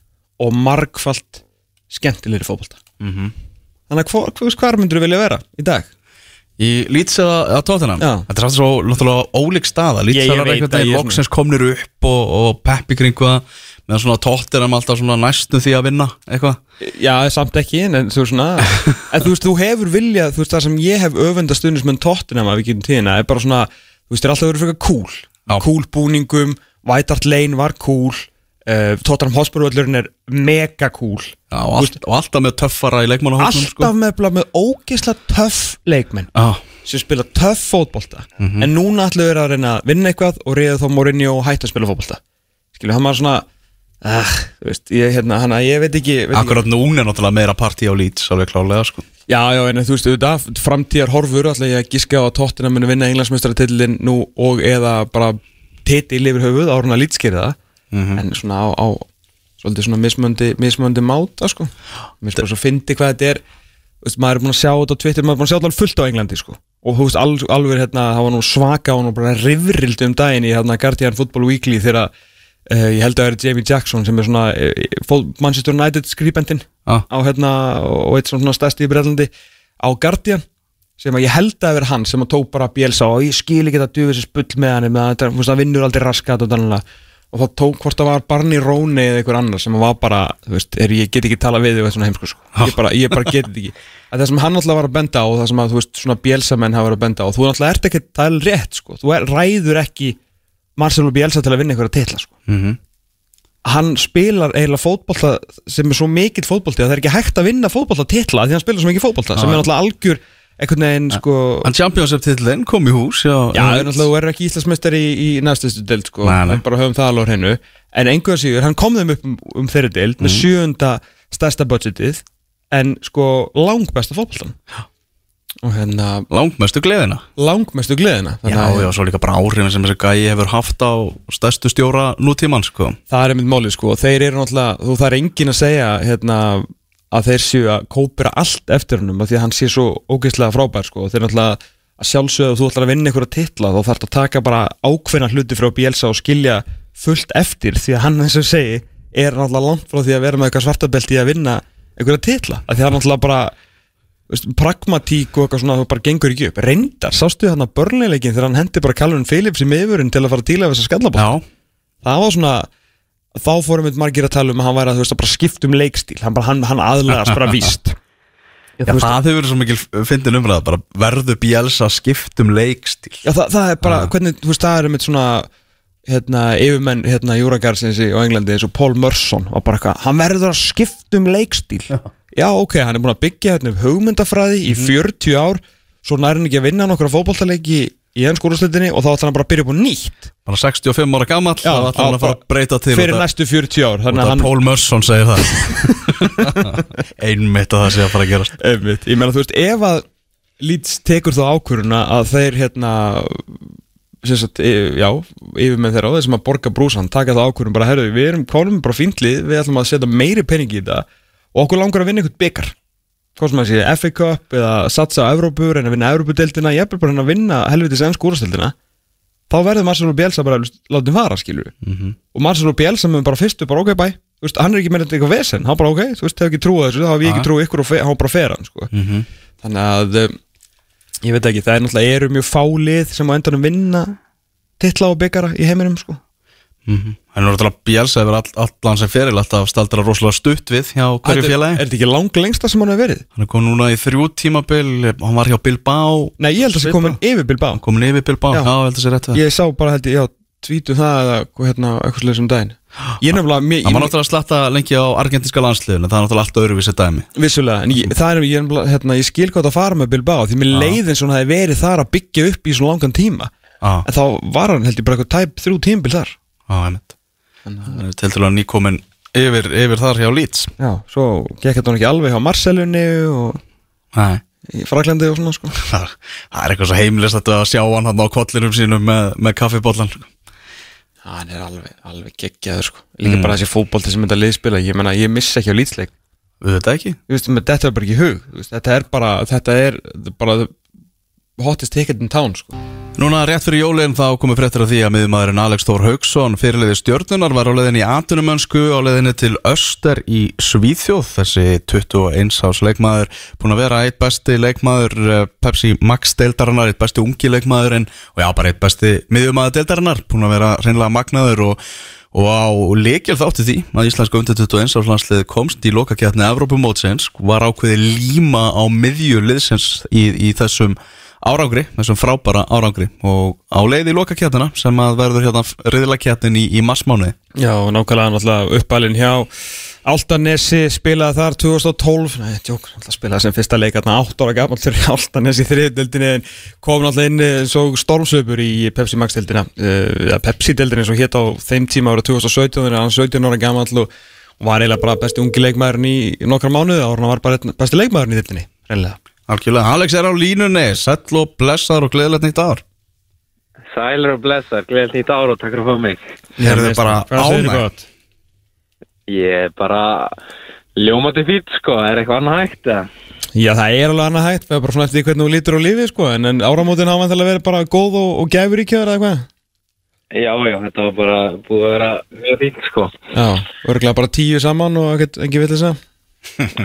og margfalt skemmtilegri fótbolta. Mhm. þannig að hva- hvað hvar myndur þú vilja vera í dag? Í eða, eða Tottenham? Já. Þetta er alltaf svo náttúrulega ólík staða. Ég er einhvern að veginn loksins komnir upp og, og peppi kringu það meðan svona Tottenham alltaf svona næstu því að vinna eitthvað. Já, samt ekki, en þú veist svona (laughs) en þú veist, þú hefur viljað, þú veist, það sem ég hef öfunda stundismenn tóttinam af ekki tíðina er bara svona, þú veist, það er alltaf verið frekar cool. Já. cool búningum, White Hart Lane var cool uh, Tottenham Hotspur völlurinn er mega cool. Já, og, allt, og alltaf með töffara í leikmannahóknum alltaf með, bara með ógeðslega töff leikmenn Já, sem spila töff fótbolta. Mhm. en núna ætlum við að reyna að vinna eitthvað og reyða þá Mourinho og hætta að spila fótbolta. Skilju, hann var svona þú veist, ég, hérna, hann, ég veit ekki, veit ekki. Akkurat núna er náttúrulega meira partí á Leeds alveg klálega sko. Já, já, en þú veist, auðvitað, framtíðar horfur ætla ég að giska á að tóttina muni vinna englandsmeistaratillin nú og eða bara titil yfir höfuð árun að lítskeri það. En svona á, á svolítið svona mismöndi, mismöndi máta sko. Mér sko svo fyndi hvað þetta er. Veist, maður er búin að sjá þetta á Twitter, maður er búin að sjá þetta fullt á Englandi sko. Og þú veist al, alveg hérna, það var nú svaka og nú bara rivrild um daginn í hérna Guardian Football Weekly þegar uh, ég held að það er Jamie Jackson sem er svona uh, Manchester United skribendin Ah. á hérna og eitt svona stærsti í Breitlandi á Guardian sem að ég held að vera hann sem að tók bara Bielsa og ég skil ekki þetta dufið sér spull með hann með að það vinnur aldrei raskat og þannig og þá tók hvort það var Barney Roney eða einhver annar sem var bara, þú veist, er, ég get ekki tala við þig og þetta svona heimsku sko, ég bara, ég bara get ekki. Að það sem hann alltaf var að benda á og það sem að þú veist, svona Bielsa menn hafa verið að benda á þú alltaf ert ekki, það er rétt sko. Þú er, ræður ekki Marcelo Bielsa til að vinna einhverja titla sko. Mhm. hann spilar eiginlega fótbolta sem er svo mikill fótbolti að það er ekki hægt að vinna fótbolta titla því hann spilar svo mikið fótbolta sem er náttúrulega algjör einhvern veginn sko Hann Championship titillinn kom í hús Já, Já, er náttúrulega, þú er ekki Íslandsmeistari í, í næstustu deild sko, Nei, nei. Bara höfum það alveg á hreinu. En einhver síður, hann kom þeim upp um, um þeirri deild Mhm. með sjöunda stærsta budgetið En sko, langbesta fótboltan Og hérna, Langmestu gleðina. Langmestu gleðina Já, að já, svo líka bara áhrifin sem þessi gæi hefur haft á stærstu stjóra nútímann, sko. Það er einmitt málið sko og Þeir eru náttúrulega, þú það er engin að segja hérna, að þeir séu að kópira allt eftir hennum Því að hann sé svo ógeðslega frábær sko og Þeir náttúrulega að sjálfsögðu þú ætlar að vinna einhverja titla þá þarf að taka bara ákveðna hluti frá Bielsa og skilja fullt eftir því að hann eins og segi er náttúrulega langt frá því að vera með eitthvað svartabelt í að vinna einhverja titla að því að hann náttúrulega bara veist, pragmatík og eitthvað svona það bara gengur ekki upp. Reyndar, sástu þarna börnleileikin þegar hann hendi bara Calvin Phillips í miðurinn til að fara að díla við þessa skallabótt Já, það var svona þá fórum við margir að tala um að hann væri að þú veist að bara skipta um leikstíl. Hann, bara, hann, hann aðlæðast bara víst. (laughs) Já það hefur verið svo mikil fyndin umræða bara verðu Bielsa skiptum leikstíl? Já, það, það er bara, hvernig, þú veist, það er með svona hérna, yfirmenn, hérna, Júragarsins á Englandi eins og Paul Merson var bara eitthvað, hann verður að skipta um leikstíl. Já, ok, hann er búin að byggja hérna hugmyndafræði í Mhm. 40 ár svo nær hann ekki að vinna nokkra fótballtaleiki í ennskúraslitinni og þá ætlar hann bara að byrja upp á nýtt. Bara 65 ára gamall Já, þá ætlar hann að fara að breyta til fyrir af- næstu 40 ár þannig að hann Paul Merson segir það. (laughs) Einmitt að það sé að fara að gerast. Einmitt. Ég meina þú veist, ef að Leeds tekur þá ákvöruna að þeir hérna sagt, e- já, yfirmenn þeirra á þessum að borga brúsan, taka það ákvörun bara, herru, við erum kólum bara fíntlið, við ætlum að setja meiri pening í þetta og okkur langar að vinna einhvern byggar hvað sem að sé, FA Cup eða satsa á Evrópu, reyna að vinna Evrópudeildina ég er bara að vinna helvitis enn skúrasteildina þá verður Marcelo Bielsa bara látið fara, skilur við -hmm. og Marcelo Bielsa mun bara fyrstu bara ok, þú veist, hann er ekki með þetta eitthvað vesen hann bara ok, þú veist, hefur ekki trúið þessu þá hef ég ekki trúið ykkur og hann bara fer hann, sko. Mhm. þannig að ég veit ekki, það er náttúrulega eru mjög fálið sem á endanum vinna titla og byggara í heiminum sko. Mhm. hann er náttúrulega Bielsa hefur all, allan sem feril alltaf staldra rosalega stutt við hjá hverju er- félagi Er þetta ekki lang lengsta sem hann hefur verið? hann er komin núna í þrjú tímabil hann var hjá Bilbao Nei, ég held að það sé komin yfir Bilbao komin yfir Bilbao, Já. já, já held að sé rétt við Ég sá bara held ég, já, tvítu það eða hérna, eitthvað slegum daginn. Ég nefnilega, mér, hann var náttúrulega að slatta lengi á argentinska landsliðinu það er náttúrulega allt öðruvísi dæmi. Vissulega En ég, það er, ég, nefnilega, hérna, ég skil hvað að fara með Bilbao Því mér leið eins og hann hefði verið þar að byggja upp í svona langan tíma. Já, En þá var hann held ég bara eitthvað tæp þrjú tímabil þar. Einmitt. Hann er til til að nýkomin yfir, yfir þar hjá Leeds. Já, svo gekk þetta hann ekki alveg hjá Marcelunni og Nei. í Fraklandi og svona sko. Það (laughs) það er eitthvað svo heimlist að sjá hann á kollinum sínum með, með hann er alveg, alveg geggjaður sko. Líka bara þessi fótbolti sem þetta liðspila ég menna, ég missa ekki á lýtsleik þetta er bara ekki hug. Þetta er bara, þetta er bara the hottest ticket in town sko. Núna rétt fyrir jólinn þá komið fréttir af því að miðumæðurinn Alex Þór Haugsson fyrirliði stjörnunar var á leiðinni í atunumönsku á leiðinni til Öster í Svíþjóð þessi 21 ás leikmaður búin að vera eitt besti leikmaður eh, Pepsi Max deildarinnar, eitt besti ungi leikmaður en, og já bara eitt besti miðumæður deildarinnar búin að vera reynilega magnaður og Og á leikjál þátti því að Íslenska undir 21 áslansliði komst í lokakjarni Evrópumótsins var ákveði líma á miðju liðsins í, í þessum árangri, þessum frábæra árangri. Og á leið í lokakjarnina sem að verður hérna riðlakjarnin í, í massmánuði. Já, og nákvæmlega náttúrulega uppalinn hjá Altanesi spilaði þar 2012 Nei, tjók, spilaði sem fyrsta leik þarna 8 ára fyrir Altanesi í þriðdeldinni en kom náttúrulega inn eh, svo stormsöpur í Pepsi Max deildina uh, Pepsi deildinni eins og hétt á þeim tíma ára 2017 þegar hann 17 ára gammal og, og var eiginlega bara besti ungi leikmaðurinn í, nokkra mánuði ára hann var bara besti leikmaðurinn í deildinni reynilega Algjörlega, Alex er á línunni, sæll og blessaður og gleðilegt nýtt ár. Sælir og blessar, gleðið nýtt ár og takk fyrir að fá mig. Eruð þið bara gott? Ég er bara Ljómandi fýtt sko, er eitthvað annað hægt eða? Já, það er alveg annað hægt, það er bara svona eftir hvernig þú lítur á lífið sko, en, en áramótin hafa vantilega verið bara góð og, og gæfur í kjöður eða eitthvað Já, já, þetta var bara búið að vera mjög fýtt sko. Já, örgulega bara tíu saman og ekkert, ekki vill þess að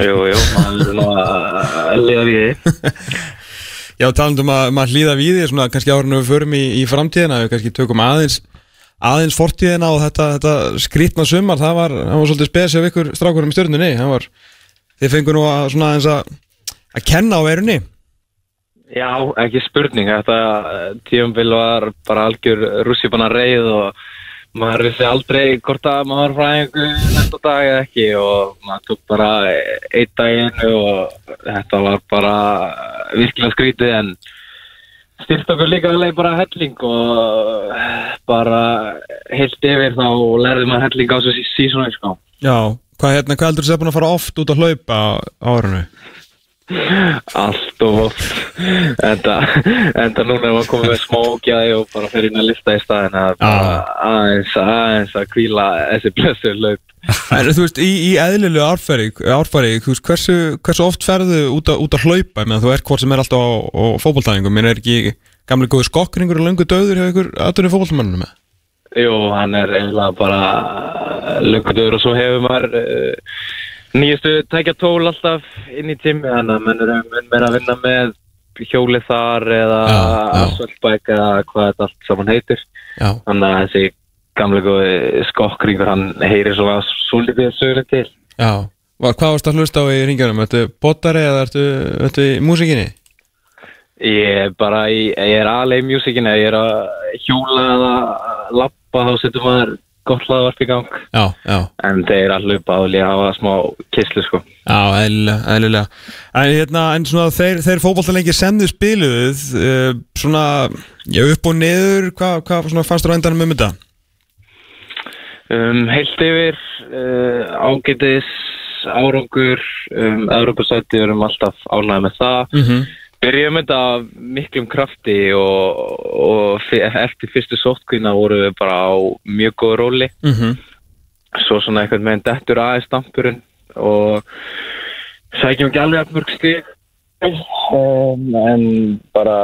Jú, jú, maður er nú að liða við því. (laughs) Já, talandum að maður hlýða við því svona kannski árinu við förum í, í framtíðina við kannski tökum aðeins aðeins fortíðina og þetta, þetta skrítna sumar það var, það var svolítið spes af ykkur strákurum í var þið fengur nú að svona að að kenna á verunni Já, ekki spurning, þetta tíumbil var bara algjör rússipanna reið og maður vissi aldrei hvort að maður var frá einhver næsta dag eða ekki og maður tók bara einn daginn og þetta var bara virkilega skrítið en styrt okkur líka alveg bara helling og bara heilt yfir þá lærði maður helling á þessu sísónu sko. Já, hvað hérna, hvað heldur þið að búin að fara oft út að hlaupa á á árinu? Allt og oft. Enda, enda núna er maður komið með smókjaði og bara fyrir inn að lista í staðin að aðeins, aðeins að kvíla þessi blessu löp En þú veist, í, í eðlilegu árfæri, hversu, hversu oft ferðu út, a, út að hlaupa, meðan þú ert hvort sem er alltaf á, á fótboltæðingum, minn er ekki gamli góði skokkringur og löngu döður hjá ykkur aðtunni fótboltamanninu með? Jú, hann er eiginlega bara löngutur og svo hefur maður uh, nýjastu tækja tól alltaf inn í tími þannig að menn eru mun meira að vinna með hjólið þar eða asfaltbæk eða hvað þetta allt saman heitir Já, þannig að þessi gamlega góði skokkringur hann heyrir svona svolítið sögurinn til já. Var, hvað varst að hlusta á í ringjónum? Ertu botari eða ertu, ertu í músikinni? Ég er bara í, ég er alveg í mjúsikinu, ég er að hjóla eða lappa þá setur maður gott hlaðvarp í gang Já, já. en þeir að hlupa og líka hafa smá kisslu sko Já, eðlilega. En, hérna, en svona þeir, þeir fótboltalengi sem þið spiluðuð, uh, svona, já, upp og niður, hvað hva, fannst þú á endanum um þetta? um, Heilt yfir uh, ágætis árangur um, Evropasætti við erum alltaf ánægði með það Mm -hmm. Byrjum þetta miklum krafti og, og eftir fyrstu sótkvína vorum við bara á mjög góð róli. Mm -hmm. svo svona eitthvað með en dettur aðeins stampurinn og sækjum ekki alveg að mörg stig. Um, en bara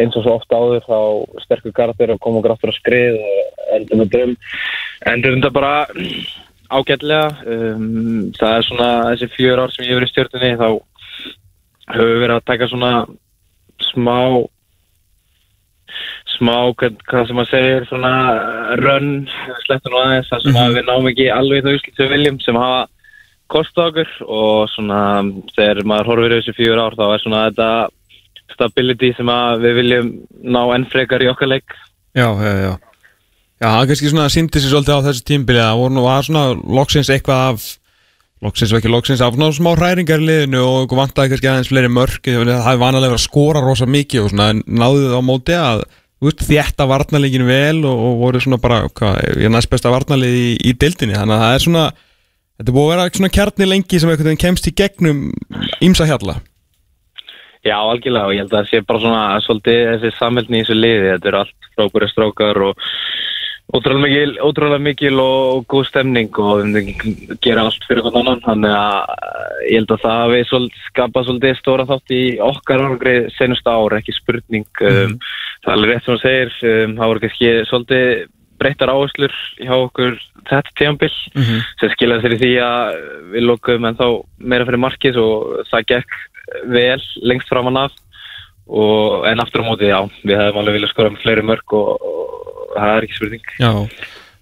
eins og svo ofta áður þá sterkur gardir og koma gráttur á skrið og endur með dröm endur þetta bara ágætlega. Um, það er svona þessi fjör ár sem ég hefur í stjórnunni þá höfum við verið að taka svona smá smá, hvað, sem maður segir svona rönn, slettur nú aðeins þar sem að við náum ekki alveg það úrslit sem viljum sem hafa kosta okkur og svona þegar maður horfir yfir þessi fjögur ár þá er svona þetta stability sem að við viljum ná enn frekar í okkar leik Já, já, já. Já, það kannski svona síndi sér svolítið á þessu tímbili að nú var svona loksins eitthvað af loksins og ekki loksins af svona smá hræringar í liðinu og okkur vantaði kannski aðeins fleiri mörk það hefði vanalega verið að skora rosa mikið og svona náðu þið á móti að veist, þétta varnarleikinu vel og, og voru svona bara, hvað, ég er næst besta varnarleik í, í deildinni, þannig að það er svona þetta búið að vera svona kjarni lengi sem einhvern veginn kemst í gegnum ímsa hjalla. Já, algjörlega og ég held að það sé bara svona svolítið þessi samhældni í þessu liði þetta eru allt frábæri strákar og ótrúlega mikil, ótrúlega mikil og, og góð stemning og við gera allt fyrir hvern annan þannig að eh, ég held að það hafi svolítið, skapa svolítið stóra þátt í okkar árangri senustu ár, ekki spurning um, það er alveg rétt sem þú segir um, það voru kannski svolítið breyttar áherslur hjá okkur þetta tíambil sem skilaði sér í því að við lokuðum en þá meira fyrir markið og það gekk vel lengst framan af og, en aftur á móti, já, við hefum alveg viljað skora með fleiri mörg og, og það er ekki spurning. Já,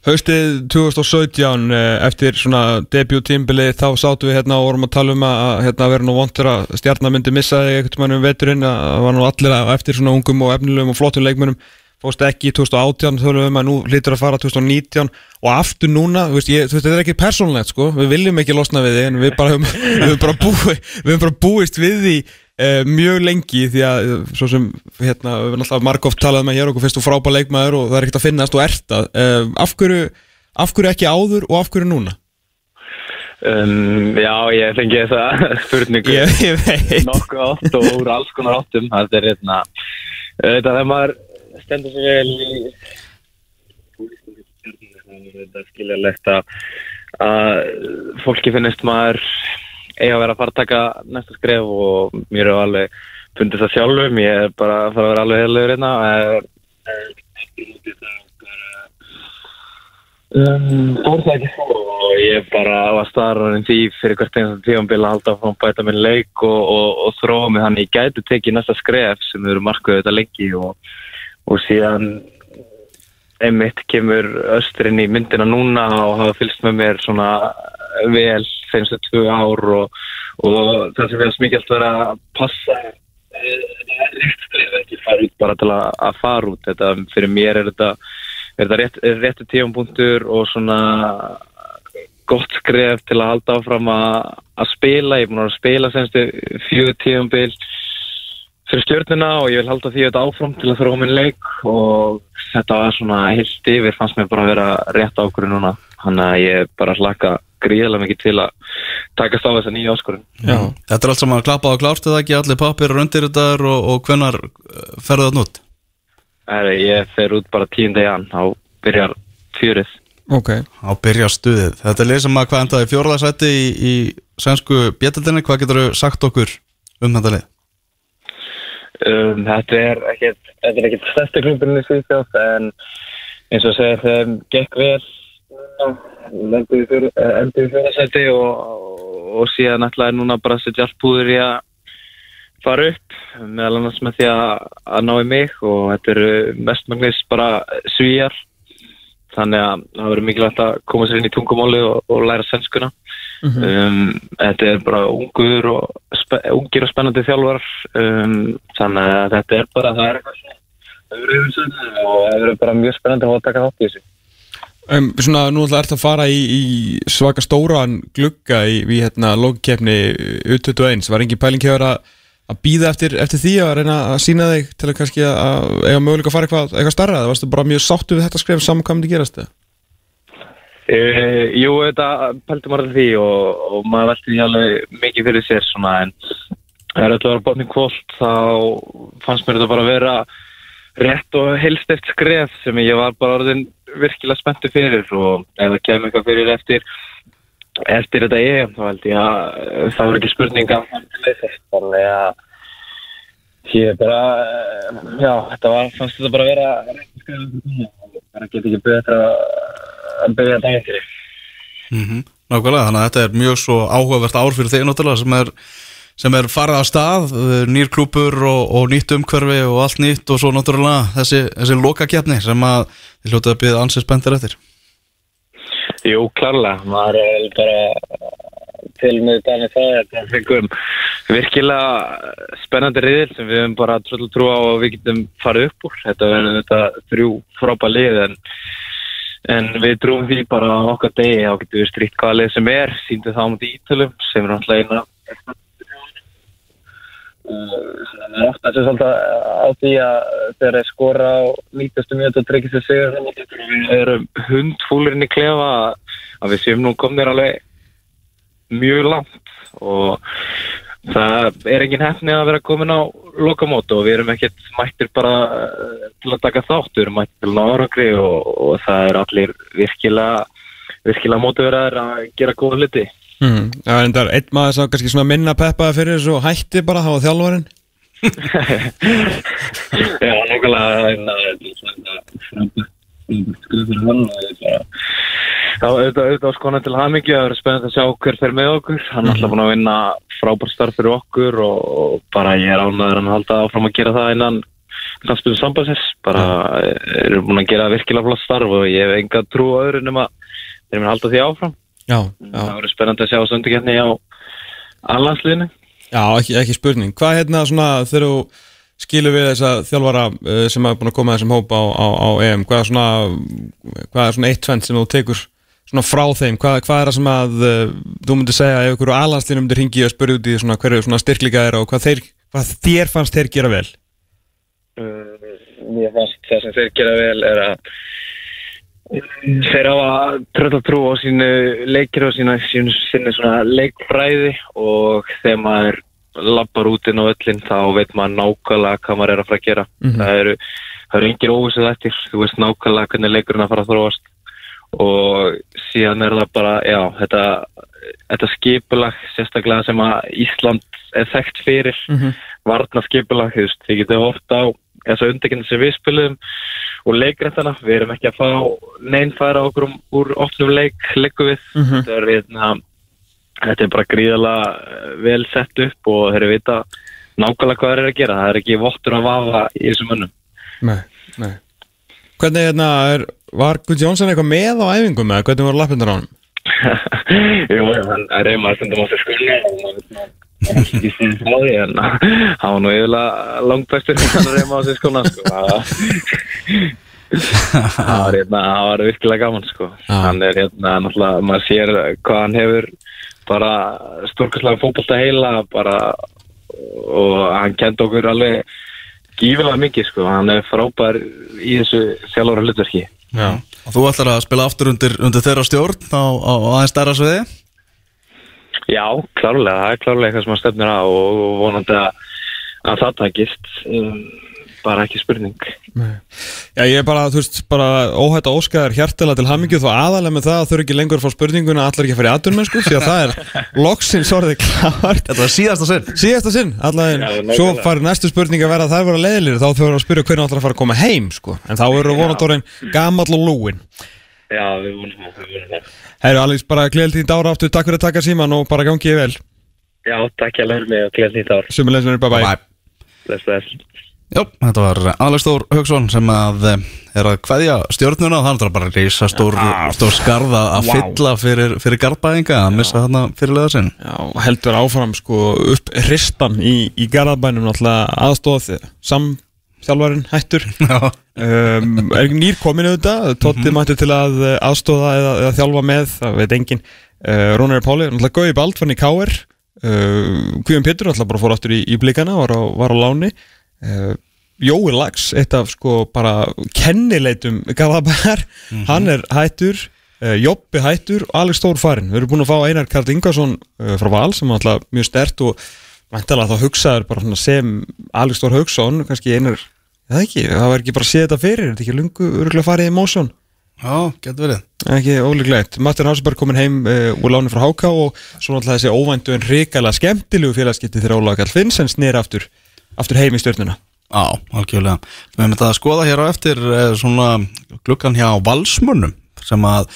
haustið 2017 eh, eftir svona debut tímbili þá sátum við hérna og vorum að tala um að hérna vera nú vondur að stjarnar myndi missa þig eitthvað mannum veturinn að það var nú allir að eftir svona ungum og efnilegum og flottum leikmönum fórst ekki í 2018 þá erum við um að nú lítur að fara 2019 og aftur núna, þú veist, ég, þú veist þetta er ekki persónlegt sko, við viljum ekki losna við þig en við bara (laughs) höfum, höfum við höfum bara búist við því uh, mjög lengi því að uh, svo sem hérna, við höfum alltaf margóft talað með hér okkur finnst þú frábæð leikmaður og það er ekkert að finnast og ert að uh, af, hverju, af hverju ekki áður og af hverju núna? um, Já, ég fengi þessa (laughs) spurningu Ég, ég nokkuð átt og úr alls konar áttum. Þetta er hérna þetta þegar maður stendur sér vel er skiljalegt að fólki finnist maður eiga að vera að fara að taka næsta skref og mér er alveg fundið það sjálfum, ég er bara að fara að vera alveg heilugur hérna. Um, fór það ekki svo og ég bara var staðarinn því fyrir hvert einasta tífambil að halda frá bæta minn leik og, og, og þróa mig. Þannig ég gæti tekið næsta skref sem eru markuðið þetta lengi og, og síðan einmitt kemur östrinn í myndina núna og hafa fylgst með mér svona vel senstu tvö ár og, og það sem smikið alltaf vera að passa ekki fara út bara til að, að fara út. Þetta fyrir mér er þetta er þetta rétt, réttu tífampunktur og svona gott skref til að halda áfram að, að spila, ég er búin að spila senstu fjögur tífambil fyrir stjórnina og ég vil halda því þetta áfram til að þróa minn leik. Og þetta var svona heilt yfir fannst mér bara að vera rétt ákvörðu núna. Þannig að ég bara hlaka gríðilega mikið til að takast á þessa nýja áskorun Já. Þetta er allt saman klappað og klárt eða ekki allir pappir og undir þetta og, og hvenar ferðu það nút? Ég fer út bara tíunda jan á byrjar fjörið Ok Á byrja stuðið. Þetta er lið sem að hvað endaði fjórðarsætti í, í svensku bjettildinni. Hvað getur þú sagt okkur um þetta lið? um, Þetta er ekkert þetta er ekkert stærsti klubburinn í Svíþjóð en eins og segir þeim gekk vel endur í fjörðarsæti og, og síðan ætlaði núna bara að setja allt búður í að fara upp meðal annars með því að, að ná í mig og þetta eru mestmagnis bara svíjar þannig að það verður mikilvægt að koma sér inn í tungumáli og, og læra svenskuna um, þetta er bara ungur og ungir og spennandi þjálfar um, þannig að þetta er bara það er eitthvað og það verður bara mjög spennandi að taka þátt í þessu um, Svona, nú ætla ert að fara í, í svaka stóran glugga í, í hérna, lókkeppni U21 var engin pæling hefur að að býða eftir, eftir því að reyna að sína þig til að kannski að, að eiga möguleika að fara eitthvað, eitthvað starra, það varstu bara mjög sáttu við þetta skref saman hvað myndi gerast það? Uh, jú, þetta pæltum maður því og, og maður velti því alveg mikið fyrir sér svona en alltaf að vera botning kvólt þá fannst mér þetta bara að vera rétt og helst eftir skref sem ég var bara orðin virkilega spenntu fyrir og ef það kemur eitthvað fyrir eftir eftir þetta EM þá held ég að það voru ekki spurninga þannig að ég er bara já, þetta var, fannst þetta bara að vera rétt skref og bara get ekki betra að byrja daginn fyrir Mm -hmm. Nákvæmlega, þannig að þetta er mjög svo áhugavert ár fyrir þig náttúrulega sem er, sem er farið á stað, nýr klúpur og, og nýtt umhverfi og allt nýtt og svo náttúrulega þessi, þessi lokakefni sem að þið hljótaði að byggja ansið spenntir eftir. Jú, klarlega, maður er bara til með dæmi það að það fengum virkilega spennandi riðil sem við hefum bara tröll trú á að við getum farið upp úr. Þetta verður þetta þrjú frábæð lið en, en við trúum því bara okkar degi þá getum við stríkt hvaða lið sem er, síndum það á mútið ítölum sem er náttúrulega eina Það er ofta sem svolítið á því að þegar þeir skora á 90. mjög og tryggja sér sigur þannig að við erum hundfúlirinn í klefa að við séum nú komnir alveg mjög langt og það er engin hefni að vera komin á lokamót og við erum ekkert mættir bara eh, til að taka þátt, við erum mættir til náraugri og, og það er allir virkilega virkilega mótiverðar að gera góða hluti Mm. Það er enda einn maður sem kannski svona minna peppaði fyrir þessu og hætti bara þá þjálfarinn Já, er skrið fyrir hann ég þá auðvitað skona til hamingju það verður spennandi að sjá hver fer með okkur hann er alltaf búin að vinna frábært starf fyrir okkur og, bara ég er ánæður að halda áfram að gera það innan knastbyrðu sambandsins bara eru búin að gera virkilega flott starf og ég hef enga trú öðru nema þeir mun halda því áfram Já, það verður spennandi að sjá sundikefni á allansliðinu Já, ekki, ekki spurning. Hvað hérna svona þegar þú skilur við þessa þjálfara uh, sem hafa búin að koma þessum hópa á, á, á EM, hvað er svona hvað er svona eitt tvent sem þú tekur svona frá þeim, hvað, hvað er það sem að uh, þú myndir segja ef ykkur á alhanslinu myndir ringi og spyrja út í svona hverju svona styrkleika er og hvað, þeir, hvað þér fannst þeir gera vel? uh, mér fannst það sem þeir gera vel er að þeir tröll að trú á sínu leikir og sínu, sínu, sínu leikfræði og þegar maður lappar út inn á öllin þá veit maður nákvæmlega hvað maður er að fara að gera. Mhm. það eru, það eru engir óvissið eftir. Þú veist nákvæmlega hvernig leikurinn að fara að þróast. Og síðan er það bara, já, þetta, þetta skipulag sérstaklega sem að Ísland er þekkt fyrir mm varna skipulag, þú veist, þið getur hort á þessa undekinn sem við spilum og leikræntana, við erum ekki að fá neinn færa okkur um, úr opnum leik, leiku við, þetta er hérna þetta er bara gríðalega eh, vel sett upp og þeir eru vita nákvæmlega hvað þeir eru að gera, það er ekki vottur að vafa í þessum mönnum. Nei, nei. Hvernig hérna, er, var Guð Jónsson eitthvað með á æfingum eða hvernig voru lappindur á hann? (laughs) Jú, hann er reyma stundum á sér skulni og ekki síðan frá því en hann var nú yfirlega langt bestur hann er reyma á sér skulna sko. það var hérna, það var virkilega gaman sko. hann er hérna, náttúrulega, maður sér hvað hann hefur bara stórkastlega fókbalta heila bara og hann kent okkur alveg gífilega mikið sko, hann er frábær í þessu sjálfóra hlutverki Já. Og þú ætlar að spila aftur undir, undir þeirra stjórn á, á, á aðeins stærra sviði? Já, klárlega, það er klárlega eitthvað sem að stefnir á og, og vonandi að, að það takist. Um, bara ekki spurning. Já, ég er bara, þú veist, bara óhætt að óska þér hjertilega til hammingju þó aðalega með það að þau eru ekki lengur að fá spurninguna allar ekki að fara í aðdunum, sko, því að það er (laughs) loksins orðið klart Þetta var síðasta sinn. Síðasta sinn, allaveg, svo nákvæmlega. fari næstu spurning að vera að það vera leiðilir þá þau eru að spyrja hvernig ætlar að fara að koma heim, sko. En þá eru vonandórin gamall og lúin. Já, við vonum það, vonum það Herru, Alex, bara gleðil tínt ára aftur, takk fyrir að taka síman og bara gangi ég vel. Já, takk ég að læra mig og gleð nýtt ár Sumulegis, bye bye Bless, bless. Já, þetta var Alex Þór Hauksson sem að eh, er að kveðja stjórnuna og það er bara reysa stór, stór skarða að Vá. fylla fyrir, fyrir garbaðinga að missa þarna fyrirlega sinn. Já, heldur áfram sko upp hristan í, í garðabænum náttúrulega aðstóð samþjálfarinn hættur. (laughs) Um, er nýr komin auðvitað? Totti mættur til að eh, aðstóða eða, eða þjálfa með, það veit engin uh, Rónar Páli, náttúrulega Gauði Bald fann í K.R. Uh, Guðjón Pétur náttúrulega bara fór aftur í, í blikana, var á, var á láni. Uh, Jói Lags eitt af sko bara kennileitum Garðabæjar, hann er hættur. Jobbi hættur. Og Alex Þór farinn, við erum búin að fá Einar Karl Ingarsson frá Val sem er alltaf mjög stert og væntalega þá hugsaður bara sem Alex Þór Hauksson, kannski einar Það ekki, það var ekki bara að sé þetta fyrir, þetta ekki lungu örgulega farið í mósjón, já getur verið. Ekki ólíklegt. Martin Hásberg komin heim uh, úr láni frá Háká og svo náttúrulega þessi óvæntu en hrikalega skemmtilegu félagskipti þegar Ólaga Kall Finnsson snýr aftur, aftur heim í stjórnuna. Já, algjörlega. Við hefum þetta að skoða hér á eftir eh, svona gluggan hjá valsmönnum sem að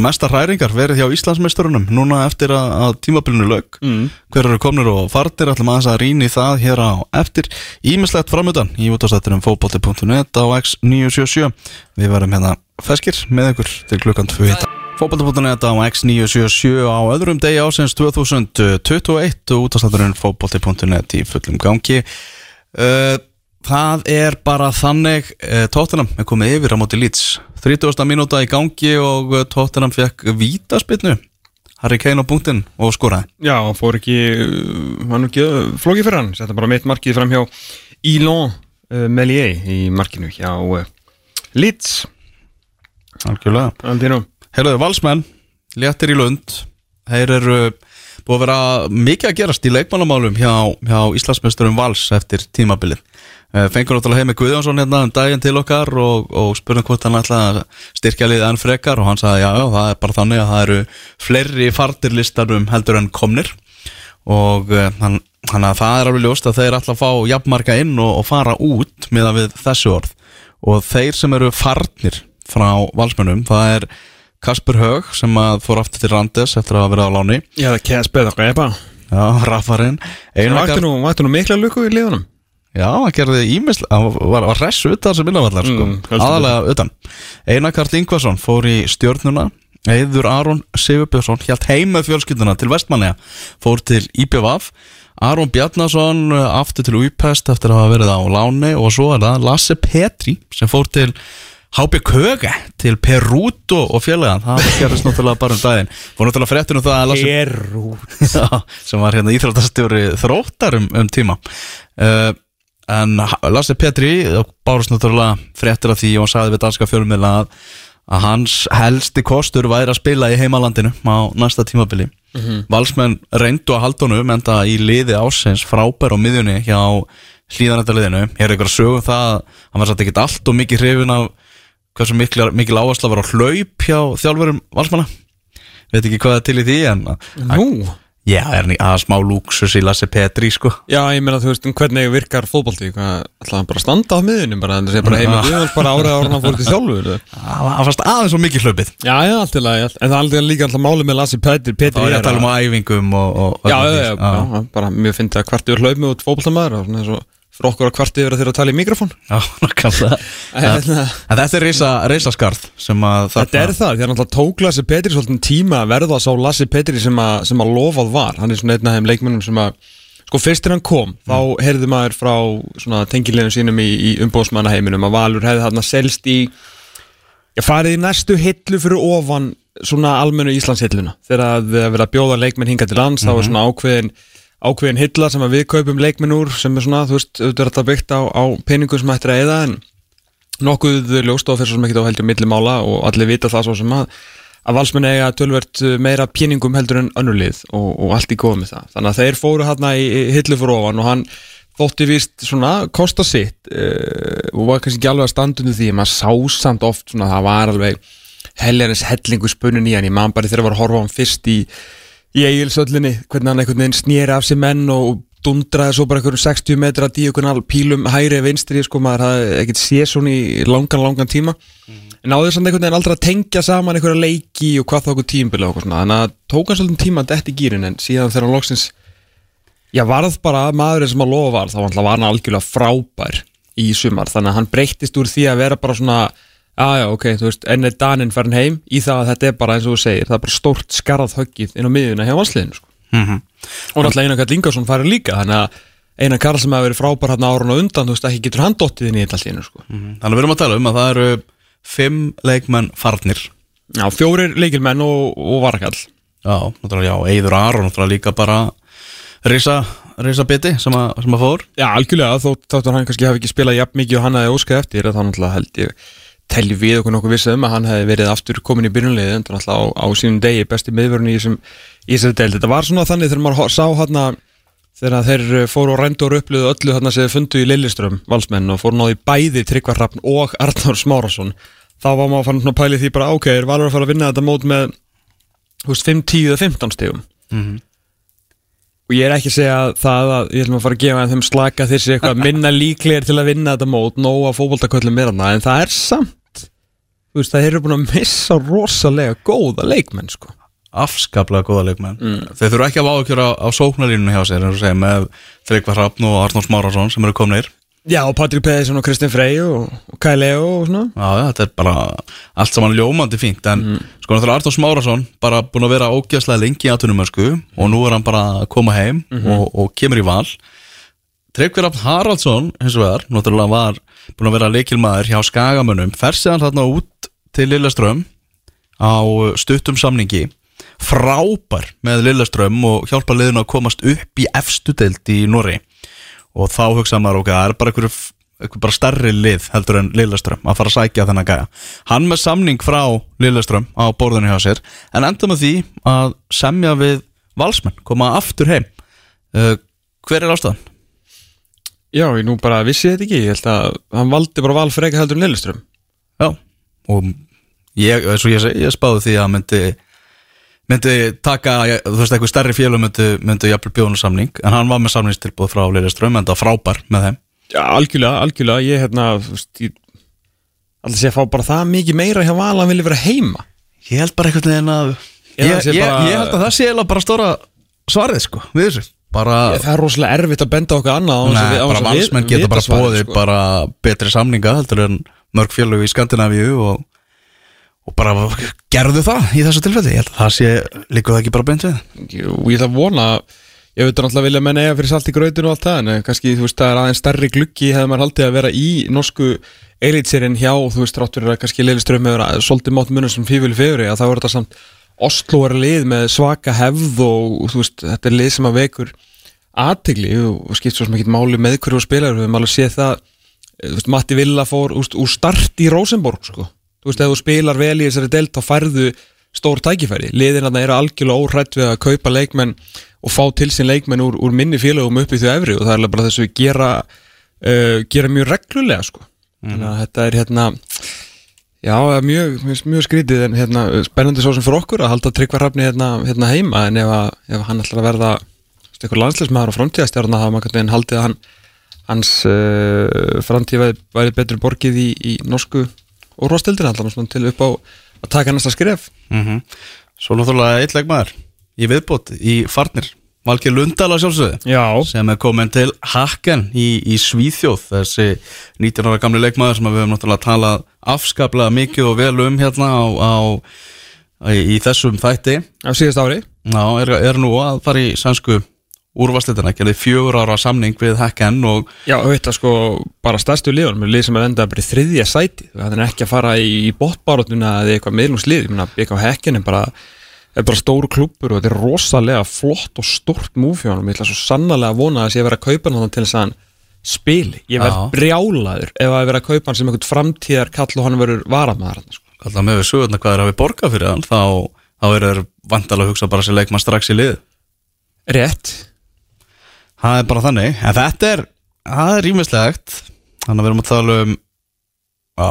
mestar hræringar verið hjá Íslandsmeisturunum núna eftir að, að tímabilinu lög mm. hver eru komnir og farnir? Ætlum aðeins að rýna í það hér á eftir. Ímislegt framöndan í útastættinum fótbolti.net á X977 við verum hérna feskir með ykkur til klukkan 2 Fótbolti.net á X977 á öðrum degi ásins 2021 og útastættinum fótbolti.net í fullum gangi. Uh, Það er bara þannig uh, Tottenham er komið yfir á móti Leeds. 30. mínúta í gangi og uh, Tottenham fekk vítaspinnu Harry Kane á punktinn og skoraði. Já, hann fór ekki, uh, hann ekki flókið fyrir hann, þetta bara mitt markið fram hjá Ilon uh, Melier í markinu hjá uh, Leeds, Algjörlega. Herruðu, valsmenn, léttir í lund. Þeir eru búið að vera mikið að gerast í leikmannamálum hjá, hjá Íslandsmeisturum Vals eftir tímabilið. Eh, Fengur náttúrulega heimi Guðjónsson hérna um daginn til okkar og, og spurðum hvort hann ætlaði að styrkja liðið enn frekar og hann sagði já, já, það er bara þannig að það eru fleiri fartirlistarum heldur en komnir og eh, hann, hann að það er alveg ljóst að þeir ætla að fá jafnmarka inn og, og fara út með við þessu orð og þeir sem eru farnir frá valsmönnum, það er Kasper Hög sem að fór aftur til Randes eftir að verið á láni Já, það kæðast beða okkar, epa. Já, Einar vakti nú, mikla lukku í liðunum. Já, hann gerði ímislega, hann var, var hress utan sem minnavallar, sko, Mm, aðalega utan. Einar Karl Ingvarsson fór í stjórnuna Eður Aron Sigurbjörnsson hjælt heim með fjölskylduna til Vestmanneja fór til IPVAF Aron Bjarnason uh, aftur til Úpest eftir að hafa verið á láni og svo er það Lasse Petri sem fór til HB Köge til Perúto og félagann, það gerðist náttúrulega bara um daginn. Fór náttúrulega fréttin um það að Lasse Erú. (laughs) Já, sem var hérna íþróttastjóri þróttar um, um tíma. Uh, en Lasse Petri bárust náttúrulega fréttir af því og hann sagði við danska fjölumila að, að hans helsti kostur væri að spila í heimalandinu á næsta tímabili. Valsmenn reyndu að halda honum en það í liði ásins frábær á miðjunni hjá hlýðanættaliðinu hér er ykkur að sögum það að hann var satt ekkert allt og mikið hrifin af hversu mikil, mikil áhersla var á hlaup hjá þjálfurum valsmanna. Veit ekki hvað er til í því en Já, er hann í aða smá lúksus í Lasse Petri sko. Já, ég meina, þú veist, um hvernig virkar hvað, ætlaði hann bara að standa á miðunum bara, en það sé bara heim í guðans bara árið ára hann fór til þjálfur hann fannst aðeins svo mikið hlaupið. Já, já, allt í lagi, allt- en það er alltaf líka alltaf máli með Lassi Petri, þá Petri er ég að tala um æfingum og, og Já, já, já, já, bara mjög fyndið að kvarti yfir hlaupið út fótboltamæður og svona eins og fyrir okkur að kvarti yfir að þeirra að tala í mikrofón. Já, nákvæmlega. (laughs) En þetta er reysa, skarð Þetta er það, því að náttúrulega tók Lassi Petri svolítið tíma að verða sá Lassi Petri sem að, sem að lofað var. Hann er svona einn af þeim leikmennum sem að sko fyrst þegar hann kom, þá heyrði maður frá svona tengilegum sínum í, í umbóðsmannaheiminum að Valur hefði þarna selst í ég farið í næstu hillu fyrir ofan svona almennu Íslandshilluna þegar að að bjóða leikmenn hinga til lands er svona ákveðin hilla sem við kaupum leikmenn úr sem er svona, þú veist, auðvitað er byggt á, á peningum sem ættir að eða en nokkuð ljóstof fyrir svo sem ekki þá heldur millimála og allir vita það svo sem að að valsmenn eiga tölvert meira píningum heldur en önnurlið og, og allt í góð með það. Þannig að þeir fóru hérna í, í hillu fyrir ofan og hann þótti vist svona kosta sitt uh, og var kannski ekki alveg að standa undir því maður sá samt oft svona það var alveg heljarins hellingu spunnin í hann. Ég man bara þegar var að horfa á hann fyrst í í eigilsöllinni, hvernig hann einhvern veginn snýri af sér menn og dundraði svo bara einhverjum 60 metra díukunal pílum hægri vinstri, sko maður hafði ekkert séð svona í langan, langan tíma. En náður samt einhvern veginn aldrei að tengja saman einhverja leiki og hvað þá okkur tímbili og svona, þannig að tók hann svolítið tíma að detti gýrin en síðan þegar hann loksins já varð bara maðurinn sem að lofa var þá var hann algjörlega frábær í sumar, þannig að hann breyttist úr því að vera bara svona Já, já, ok, þú veist, enn er Danin farin heim í það að þetta er bara eins og þú segir, það er bara stórt skarað höggið inn á miðuna hjá vansliðinu sko. Mhm. og náttúrulega Einar Karl Ingarsson farin líka þannig að Einar Karl sem hefur verið frábær hérna árun og undan, þú veist, ekki getur hann dottið inn í þetta allinu sko. Þannig að við erum að tala um að það eru fimm leikmenn farnir Já, fjórir leikilmenn og, og varakall Já, náttúrulega, já, Eiður Aron náttúrulega líka bara risa, risa biti sem, að- sem að fór Já, algjörlega, þó þáttur hann kannski hafi ekki spilað jafn mikið og hann hefði óskað eftir, þá náttúrulega held ég telli við okkur nokkuð vissið um að hann hefði verið aftur komin í byrjunliði, en náttúrulega á, á sínum degi besti miðvörun í þessari deild. Þetta var svona þannig þegar maður sá hann þegar þeir eh, fóru og rændu og upplöðu öllu hann sem þeir fundu í Lilliström valsmenn og fóru náði bæði Tryggvar Hrafn og Arnár Smárasson þá var maður fann svona pæli því bara ok, er valur að fara að vinna þetta mót með veist, 5, 10 eða 15 stegum og ég er ekki að segja það að ég ætlum að fara að gefa þeim slaka þessi eitthvað minna líklegir til að vinna þetta mót nóga fótboltaköllum er hana en það er samt þú veist það eru búin að missa rosalega góða leikmenn sko. Afskaplega góða leikmenn. Þeir þurfa ekki að vákjöra á sóknarlínunum hjá sér segja, með Tryggvar Hrafn og Arnór Smárasson sem eru komnir. Já og Patrik Pedersen og Kristinn Frey og, og Kai Leo og svona. Já, þetta er bara allt saman ljómandi fínt en sko náttúrulega Arnór Smárasson bara búin að vera ógeðslega lengi í atvinnumösku og nú er hann bara að koma heim og, og kemur í val. Tryggvar Hrafn Haraldsson hins vegar, náttúrulega var búin að vera leikilmaður hjá Skagamönnum fer séðan þarna út til Lillaström á stuttum samningi. Frábær með Lillaström og hjálpa liðinu að komast upp í efstu deild í Norri og þá hugsaði maður ok, það er bara einhverju einhver bara stærri lið heldur en Lillaström að fara að sækja þennan gæja. Hann með samning frá Lillaström á borðinu hjá sér en enda með því að semja við valsmenn, koma aftur heim. Uh, hver er ástæðan? Já ég nú bara vissi þetta ekki. Ég held að hann valdi bara val fyrir ekki heldur en Lilleström Já, og ég, eins og ég ég spáði því að myndi myndi taka, ég- þú veist, eitthvað stærri félum myndi, myndi jafnvel bjóðun samning. En hann var með samningstilbúð frá Lillaström en það frábær með þeim. Já algjörlega, algjörlega. Ég hérna þú veist, ég alltaf sé að fá bara það mikið meira hjá val að vilja vera heima. Ég held bara einhvern veginn að Ég ég, ég, bara- ég held að það sé bara stóra svarið sko, við þessu. Bara, Það er rosalega erfitt að benda okkur annað Nei, bara valsmenn geta bara bóðið sko. bara betri samninga heldur en mörg félög í Skandinavíu og, og bara gerðu það í þessu tilfelli, ég held að það sé líka það ekki bara beint við Jú, ég ætla að vona ég veit náttúrulega vilja menn eiga fyrir salt í grautinu og allt það en eh, kannski þú veist það er aðeins stærri gluggi hefði maður haldið að vera í norsku elitserien hjá þú veist ráttur að kannski Leiliström hefur að- svolítið mátt munum sem fífili fjöri að það voru þetta samt Oslo er lið með svaka hefð og þú veist þetta er lið sem að vekur aðtegli og skipt svo sem ekki máli með hverju spilar við höfum alveg séð það eh, veist, Matti Villa fór úr start í Rosenborg sko. Þú veist, ef þú spilar vel í þessari delt þá færðu stór tækifæri liðin þarna eru algjörlega óhrætt við að kaupa leikmenn og fá til sín leikmenn úr, úr minni félögum upp í því efri og það er bara þessu gera uh, gera mjög reglulega sko. þannig að þetta er hérna Já, mjög, mjög, mjög skrítið en hérna, spennandi svo sem fyrir okkur að halda Tryggvar Hrafni hérna, hérna heima en ef, að, ef hann ætlar að verða eitthvað landsleismæður og framtíðastjárna þá maður kannski haldið að hann, hans uh, framtíð væri, betur borgið í, í norsku úrvastildin allan svona til upp á að taka næsta skref. Mm Svo náttúrulega eitt leikmaður í viðbót í farnir Valgeir Lundala sjálfsögðu Já, sem er komin til Haken í, í Svíþjóð. Þessi 19 ára gamli leikmaður sem við höfum náttúrulega talað afskaplega mikið og vel um hérna á, á, í þessum þætti. Á síðast ári. Já, er, er nú að fara í sænsku úrvarslitina, gerði fjögur ára samning við Haken og Já, það sko, bara stærstu liðunum lið sem er enda bara í þriðja sæti. Það er ekki að fara í, bóttbárotuna eða eitthvað meðlungslið, ég meina, BK Hekkin er bara, er bara stóru klúpur og þetta er rosalega flott og stort múfjónum, ég ætla svo sannarlega að vona að sé að vera að kaupa hann til þess að spili, ég verð Já. brjálaður ef að vera að kaupa hann sem einhvern framtíðar kall og hann verður varamæðar sko. alltaf með við sögurna hvað er að við borga fyrir hann þá, þá er þeir vandalega að hugsa bara sér leikmann strax í lið. Rétt Það er bara þannig, en þetta er það er rýmislegt þannig að við erum að tala um já,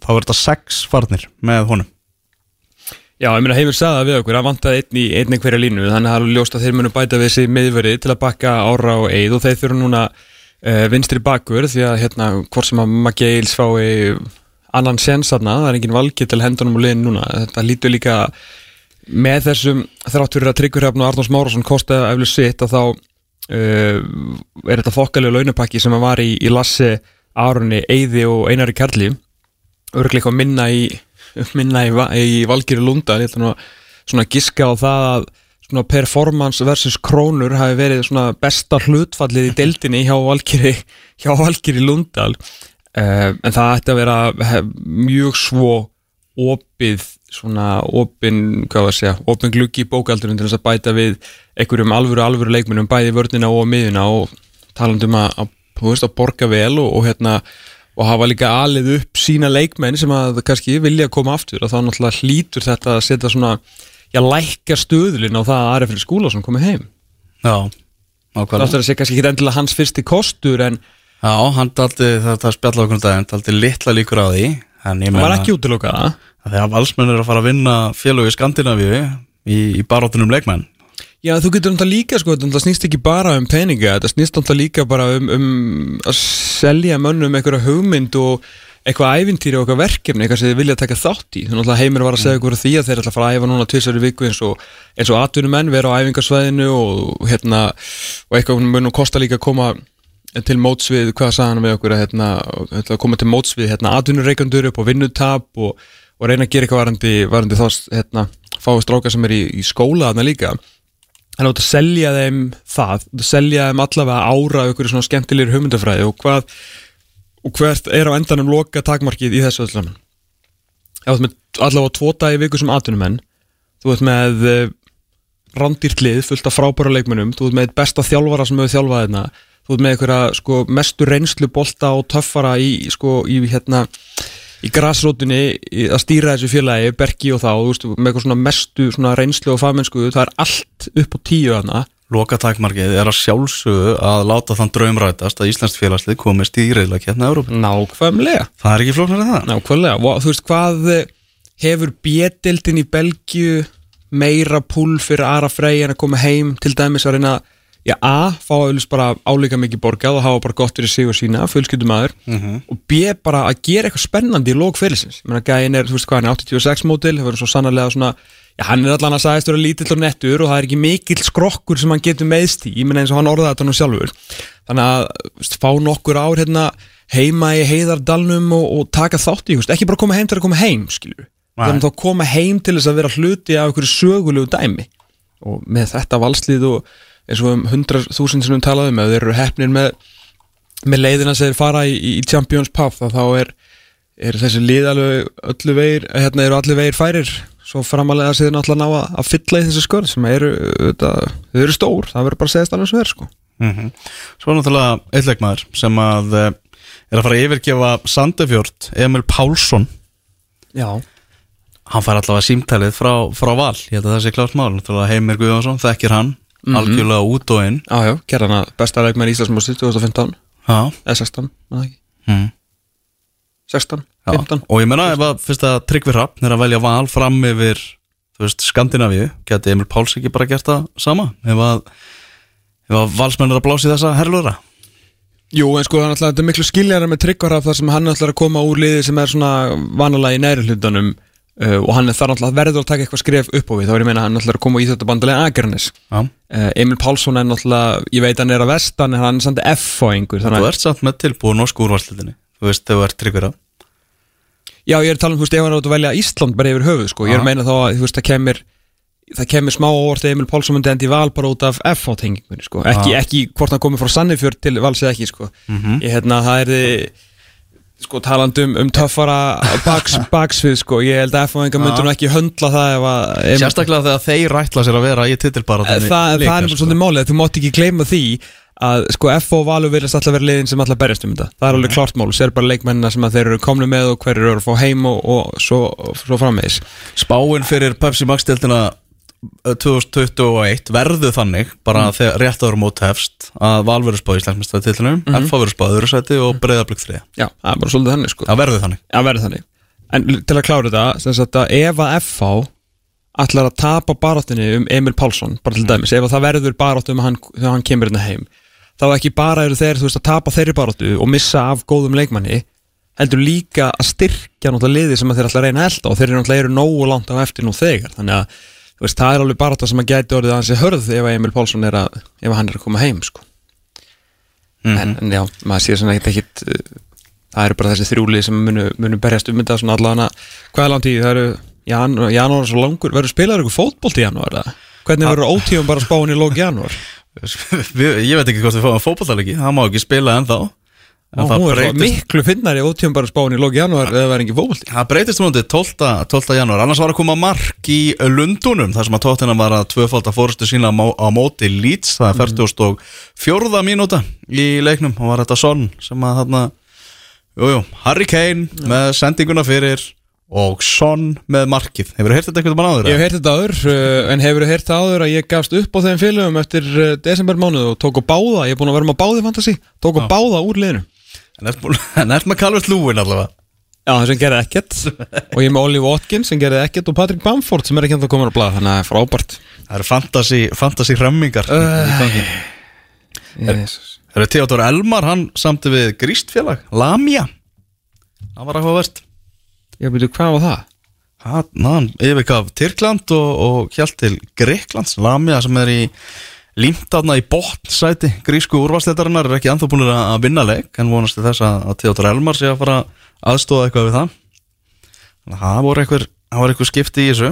þá er þetta sex farnir með honum. Já, ég meina heimur sagði það við okkur, það vantaði einn í einni hverja línu, þannig að það er ljóst að þeir munu bæta við þessi miðverði til að bakka ára og eið og þeir þurfa núna uh, vinstri bakkur því að hérna, hvort sem að Maggeils fái annan sensaðna, það er engin valgið til hendunum og liðin núna, þetta lítur líka með þessum þráttur að Tryggurhafn og Arnórs Márásson kosta eflug sitt að þá er þetta fokkalega launapakki sem var í, í Lasse, Arunni, Eyði og Einari Karli? Örglega eitthvað minna í (laughs) minna í, í Valgeri Lunda. Ég ætla nú að svona giska á það að svona performance versus krónur hafi verið svona besta hlutfallið í deildinni hjá Valgeri (laughs) hjá Valgeri Lundal uh, en það ætti að vera mjög svo opið svona opin, hvað var að segja opin gluggi í bókaldurinn til þess að bæta við einhverjum alvöru alvöru leikmunum bæði vörnina og miðuna og talandum að, að, þú veist, að borga vel og, og hérna og hafa líka alið upp sína leikmenn sem að kannski vilja koma aftur og þá náttúrulega hlýtur þetta að setja svona já, lækka stöðlinn á það að skúla sem komið heim. Já, það ákvæmlega áttur að segja kannski ekki endilega hans fyrsti kostur en Já, hann daldi, þetta spjalla okkur um daginn daldi litla líkur á því hann var ekki útilokað að þegar valsmenn eru að fara að vinna félög í Skandinavíu í, í baróttunum leikmenn Já, þú getur náttúrulega líka, sko, þetta snýst ekki bara um peninga, þetta snýst náttúrulega líka bara um, um að selja mönnum einhverja hugmynd og eitthvað ævintýri og eitthvað verkefni, eitthvað sem þið vilja taka þátt í. Þannig náttúrulega heimir var að segja ykkur því að þeir ætla að fara að æfa núna tvisar í viku eins og, eins og atvinnumenn vera á æfingarsvæðinu og hérna, og eitthvað mun og kosta líka að koma til mótsvið, hvað sagði hann við okkur að hérna, koma til mótsvið hérna, atvinnureikandur upp og vinnutap og, og reyna að gera eitthvað varandi, varandi þá hérna, fáið stráka sem er í, í skóla þarna líka Þú ert að selja þeim það, selja þeim allavega ára ykkur svona skemmtilegir hugmyndafræði og hvað og hvert er á endanum loka takmarkið í þessu öllu þú ert með allavega tvo dagi viku sem atvinnumenn, þú ert með uh, randýrt lið fullt af frábæra leikmennum, þú ert með besta þjálfara sem hefur þjálfað hérna, þú ert með einhverja sko, mestu reynslu bolta og töffara í, sko, í hérna í grasrótinni í- að stýra þessu félagi, Berki og þá, veist, með eitthvað svona mestu svona reynslu og fagmennsku, það er allt upp á tíu hana. Loka takmarkið er að sjálfsögðu að láta þann draumrætast að Íslands félagslið komist í reyðla kérna Európa Nákvæmlega. Það er ekki flóknar en það Nákvæmlega, og þú veist hvað eh, hefur bjettildin í Belgíu meira púl fyrir Ara Frey en að koma heim til dæmis að reyna já, A, fá auðvitað bara álíka mikið borgað og hafa bara gott fyrir sig og sína, fullskjöldumæður og B, bara að gera eitthvað spennandi í lók fyrirsins, ég meina gæin er, þú veist hvað hann er 86 mótil, það verður svo sannarlega svona já, hann er allan að sagðist vera lítill og nettur og það er ekki mikill skrokkur sem hann getur meðst í, ég meina eins og hann orðaði þetta nú sjálfur. Þannig að, veist, fá nokkur ár hérna heima í heiðardalnum og, og taka þátt í, veist, ekki bara koma heim til að koma heim, skilur þannig að koma heim til þess að vera hluti af einhverju sögulegu dæmi. Og með þetta valslið og eins og um 100.000 sem við talaðum ef þeir eru hefnir með, með leiðina sem þeir fara í, í Champions Path þá þá er, er þessi lið alveg öllu vegir, hérna eru allir vegir færir. Svo framalega séð náttúrulega ná að, fylla í þessi skörð sem eru, þetta, þau eru stór það verður bara að segja alveg svo er sko. Mm Svo er náttúrulega eitt leikmaður sem að eh, er að fara að yfirgefa Sandefjörd, Emil Pálsson. Já, hann fær allavega símtalið frá, frá val ég held að það sé klárt mál, Heimir Guðjónsson þekkir hann, algjörlega út og inn. Já, já, gerðan að besta leikmenn í Íslandsmósti 2015 Já, eða 16, maður ekki? Mm. 16, Já, 15 og ég menna ef að fyrst að Tryggvi Rapp er að velja val fram yfir Skandinavíu, geti Emil Páls ekki bara gert það sama? Ef að, ef að valsmenn er að blási þessa herrlöðra Jú, en sko þetta er miklu skiljaðar með tryggvaraf þar sem hann ætlar að koma úr liði sem er svona vanalega í næri hlutanum uh, og hann er þar alltaf verður að taka eitthvað skref upp á við, þá er ég meina hann ætlar að koma í þetta bandalega Akranes. Já, uh, Emil Pálsson er náttúrulega, ég veit hann er að vestan en hann er samt F á einhver þú ert samt með tilbúið norsku úrvarslitinni þú veist, ert Tryggvi Rapp já ég er að tala um, þú veist, ef hann er átt að velja Ísland bara yfir höfuð, sko, ég er að meina þá að þú veist, það kemur það kemur smá óvart að Emil Pálsson myndi endi val bara út af F á tengingunni, sko, ekki, ekki hvort hann komið frá Sannifjörð til vals eða ekki, sko. Mhm. ég hérna, það er sko talandi um, töffara baks, (laughs) baksvið sko, ég held að F-fáingar myndur nú ekki höndla það ef að ef, Sérstaklega þegar þeir rætla sér að vera í titilbara það, það, er bara svolítið málið, þú mátt ekki gleyma því að sko F og Valur viljast alltaf vera liðin sem alltaf berjast um þetta, það er alveg klart mál sér bara leikmennina sem að þeir eru komni með og hverju eru að fá heim og, og svo, svo frammeðis Spáin fyrir Pepsi Max-deltina 2021 verðu þannig bara Mm. þegar rétt áður mót hefst að Val verður spáð í Íslandsmyndstöðu titlunum Mhm. F verður spáð öðru sæti og breyðablík þriða já, það er bara svolítið þannig sko. Það verður þannig. Já, verður þannig. En til að klára þetta, sem sagt að ef að FH ætlar að tapa baráttinni um Emil Pálsson, bara til dæmis ef að það verður baráttu um hann, þegar hann kemur hérna heim þá ekki bara eru þeir, þú veist, að tapa þeirri baráttu og missa af góðum leikmanni heldur líka að styrkja náttúrulega liði sem þeir ætla að reyna elda og þeir eru náttúrulega eru nógu langt á eftir nú þegar. Þannig að, veist, það er alveg barátta sem að gæti orðið að hans er hörð ef að Emil Pálsson er að, ef hann er að koma heim, sko. En, en já, maður sé svona ekkit uh, það eru bara þessi þrjúlið sem munu, munu berjast um þetta svona allavega. Hvað er langt í, það eru jan, janúar svo langur, verður spilaður ykkur fótbolt í janúar hvernig verður ótíðum bara spáin í lók janúar? (laughs) Ég veit ekki hvort við fáum fótballtalegi Það má ekki spila ennþá Það hún er breytist, miklu finnari ótíðum bara spáin í lók janúar eða verður ekki fótbolti það breytist mútið 12. 12. janúar Annars var að koma mark í Lundunum þar sem að tóttina var að tvöfalda fórustu sína á mó- á móti Leeds Það er 44. mínúta í leiknum og var þetta Son sem að þarna Jújú, Harry Kane með sendinguna fyrir og Son með markið Hefur heyrt þetta eitthvað mann áður? Ég hef heyrt þetta áður, uh, en hefur heyrt það áður að ég gafst upp á þeim félögum eftir uh, desembermánuð og tók á báða, ég er búin að vera með báði fantasi, tók á báða úr liðinu (laughs) En ert með Calvert Lúin allavega? Já, sem gerði ekkert. (laughs) Og ég er með Ollie Watkins sem gerði ekkert og Patrick Bamford sem er ekki ennþá komin á blað, þannig að það er frábært. Það eru fantasy, fantasy hremmingar. Það eru Theodor Elmar, hann samti við Grístfélag, Lamia. Það var verst Ég byrju, hvað var það? Hann, hann yfirgaf Tyrkland og, og hjælt til Greiklands Lamia sem er í límtaðna í botnsæti grísku úrvarsleitarinnar er ekki anþá búin að vinna leik en vonast þess að, Theodor Elmar sé að fara aðstóða eitthvað við það. Það voru eitthvað, eitthvað skipti í þessu.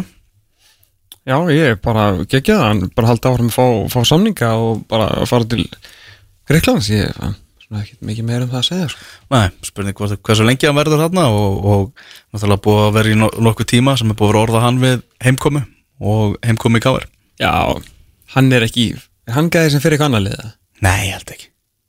Já, ég er bara geggjað hann bara haldi áfram að fá, samninga og bara fara til Greiklands ég er ekki mikið meira um það að segja sko. Nei, spurning hvort, hversu lengi hann verður hérna og, og náttúrulega búið að vera í no, nokkuð tíma sem er búið að orða hann við heimkomi og heimkomi í káver Já, hann er ekki er hann gæði sem fyrir eitthvað annað liða Nei, ég held ekki.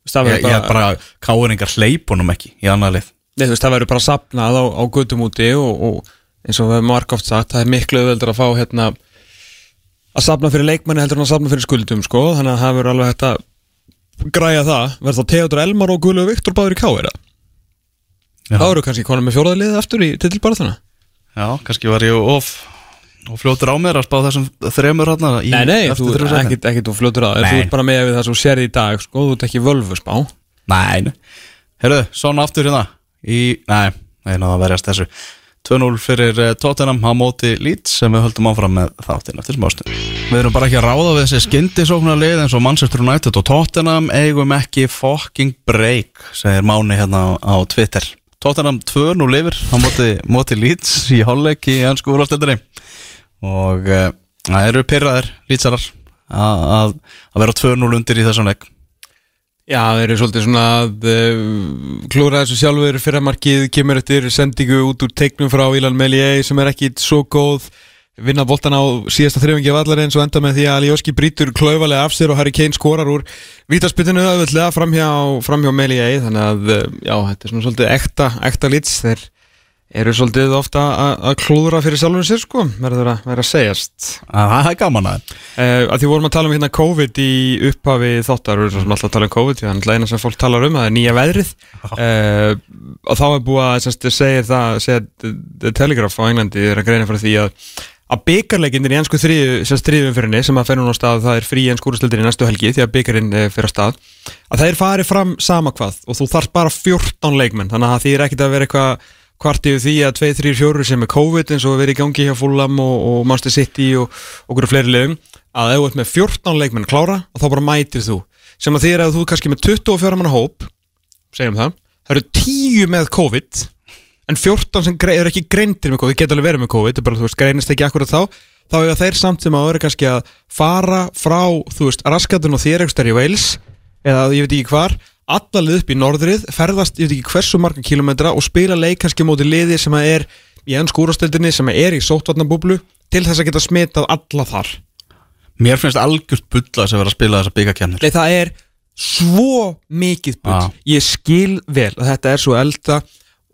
Það Ég, verður ég bara, bara káeringar hleypunum ekki í annað lið. Nei, þú veist, það verður bara sapnað á, á göttum úti og, og eins og við hefum margóft sagt það er miklu auðveldur að fá hérna að sapna fyrir leikmanni heldur en að sapna fyrir skuldum sko, þannig að það verður alveg hægt að græja það, verður þá Theodor Elmar og Guðlu Viktor báður í káir þá eru kannski konum með fjóraðliðið aftur í titilbarðuna Já, kannski var ég of, of fljótur á mér að spá þessum þremur hérna Nei, nei, þú er ekkit, ekkit þú fljótur að Nei. þú ert bara með við það sem sér í dag sko, þú ert ekki völvuspá Nei, nei. Herru, svona aftur hérna í, Nei, nei, náða að verjast þessu. 2-0 fyrir eh, Tottenham á móti Leeds sem við höldum áfram með þáttinn eftir smástund. Við erum bara ekki að ráða við þessi skyndisóknar lið eins og Manchester United og Tottenham. Eigum ekki fucking break segir Máni hérna á, á Twitter. Tottenham 2-0 yfir á móti, móti Leeds í hálfleik í ennsku úrvastendinni og uh, það eru pyrraðir Leedsarar að, vera 2-0 undir í þessum leik. Já, þeir eru svolítið svona að uh, klúra þessu sjálfur. Fyrir markið, kemur eftir sendingu út úr teiknum frá Ilan Melier sem er ekki svo góð. Vinna boltan á síðasta þrjöfingi vallarins og enda með því að Alioski brýtur klaufalega af sér og Harry Kane skorar úr vítaspytinu auðvitað framhjá, framhjá Melier þannig að uh, já, þetta er svona svolítið ekta, ekta lits. Þeir eru svolítið ofta að- að klúðra fyrir sjálfum sér sko, verður að vera að segjast. Að það er gaman að. Uh, að því vorum að tala um hérna COVID í upphafi þáttar, við erum alltaf að tala um COVID það er náttúrulega eina sem fólk talar um, það er nýja veðrið. Uh, (laughs) og þá er búið að semst, segja það, segja The Telegraph á Englandi er að greina fyrir því að að byggarleikindir í ennsku þriðu sem að fer núna á stað það er frí ennsku úrstildin í næstu helgi því að byggarinn uh, fer á stað að þeir fari fram sama hvað og þú þarf bara 14 leikmenn þannig að því er ekkit að vera eitthvað hvart yfir því að 2, 3, 4 sem er COVID eins og verið í gangi hjá Fulham og, og Manchester City og okkur fleiri legum að ef þú ert með 14 leikmenn klára og þá bara mætir þú. Sem að því er að þú kannski með 24 manna hóp segjum það, það eru 10 með COVID en 14 sem eru ekki greindir með COVID, þið geta alveg verið með COVID bara, veist, greinist ekki akkurat þá þá er þeir samt sem að vera kannski að fara frá, þú veist, raskatun og þér ekstar í Wales eða ég veit ekki hvar allalið upp í norðrið, ferðast ég veit ekki hversu marga kilometra og spila leik kannski móti liði sem er í enn skúrastöldinni sem er í sótvarnabúblu til þess að geta smitað alla þar. Mér finnst algjört bulla sem vera að spila þessa byggakjarnir Nei, það er svo mikið bull. Já. Ég skil vel að þetta er svo elda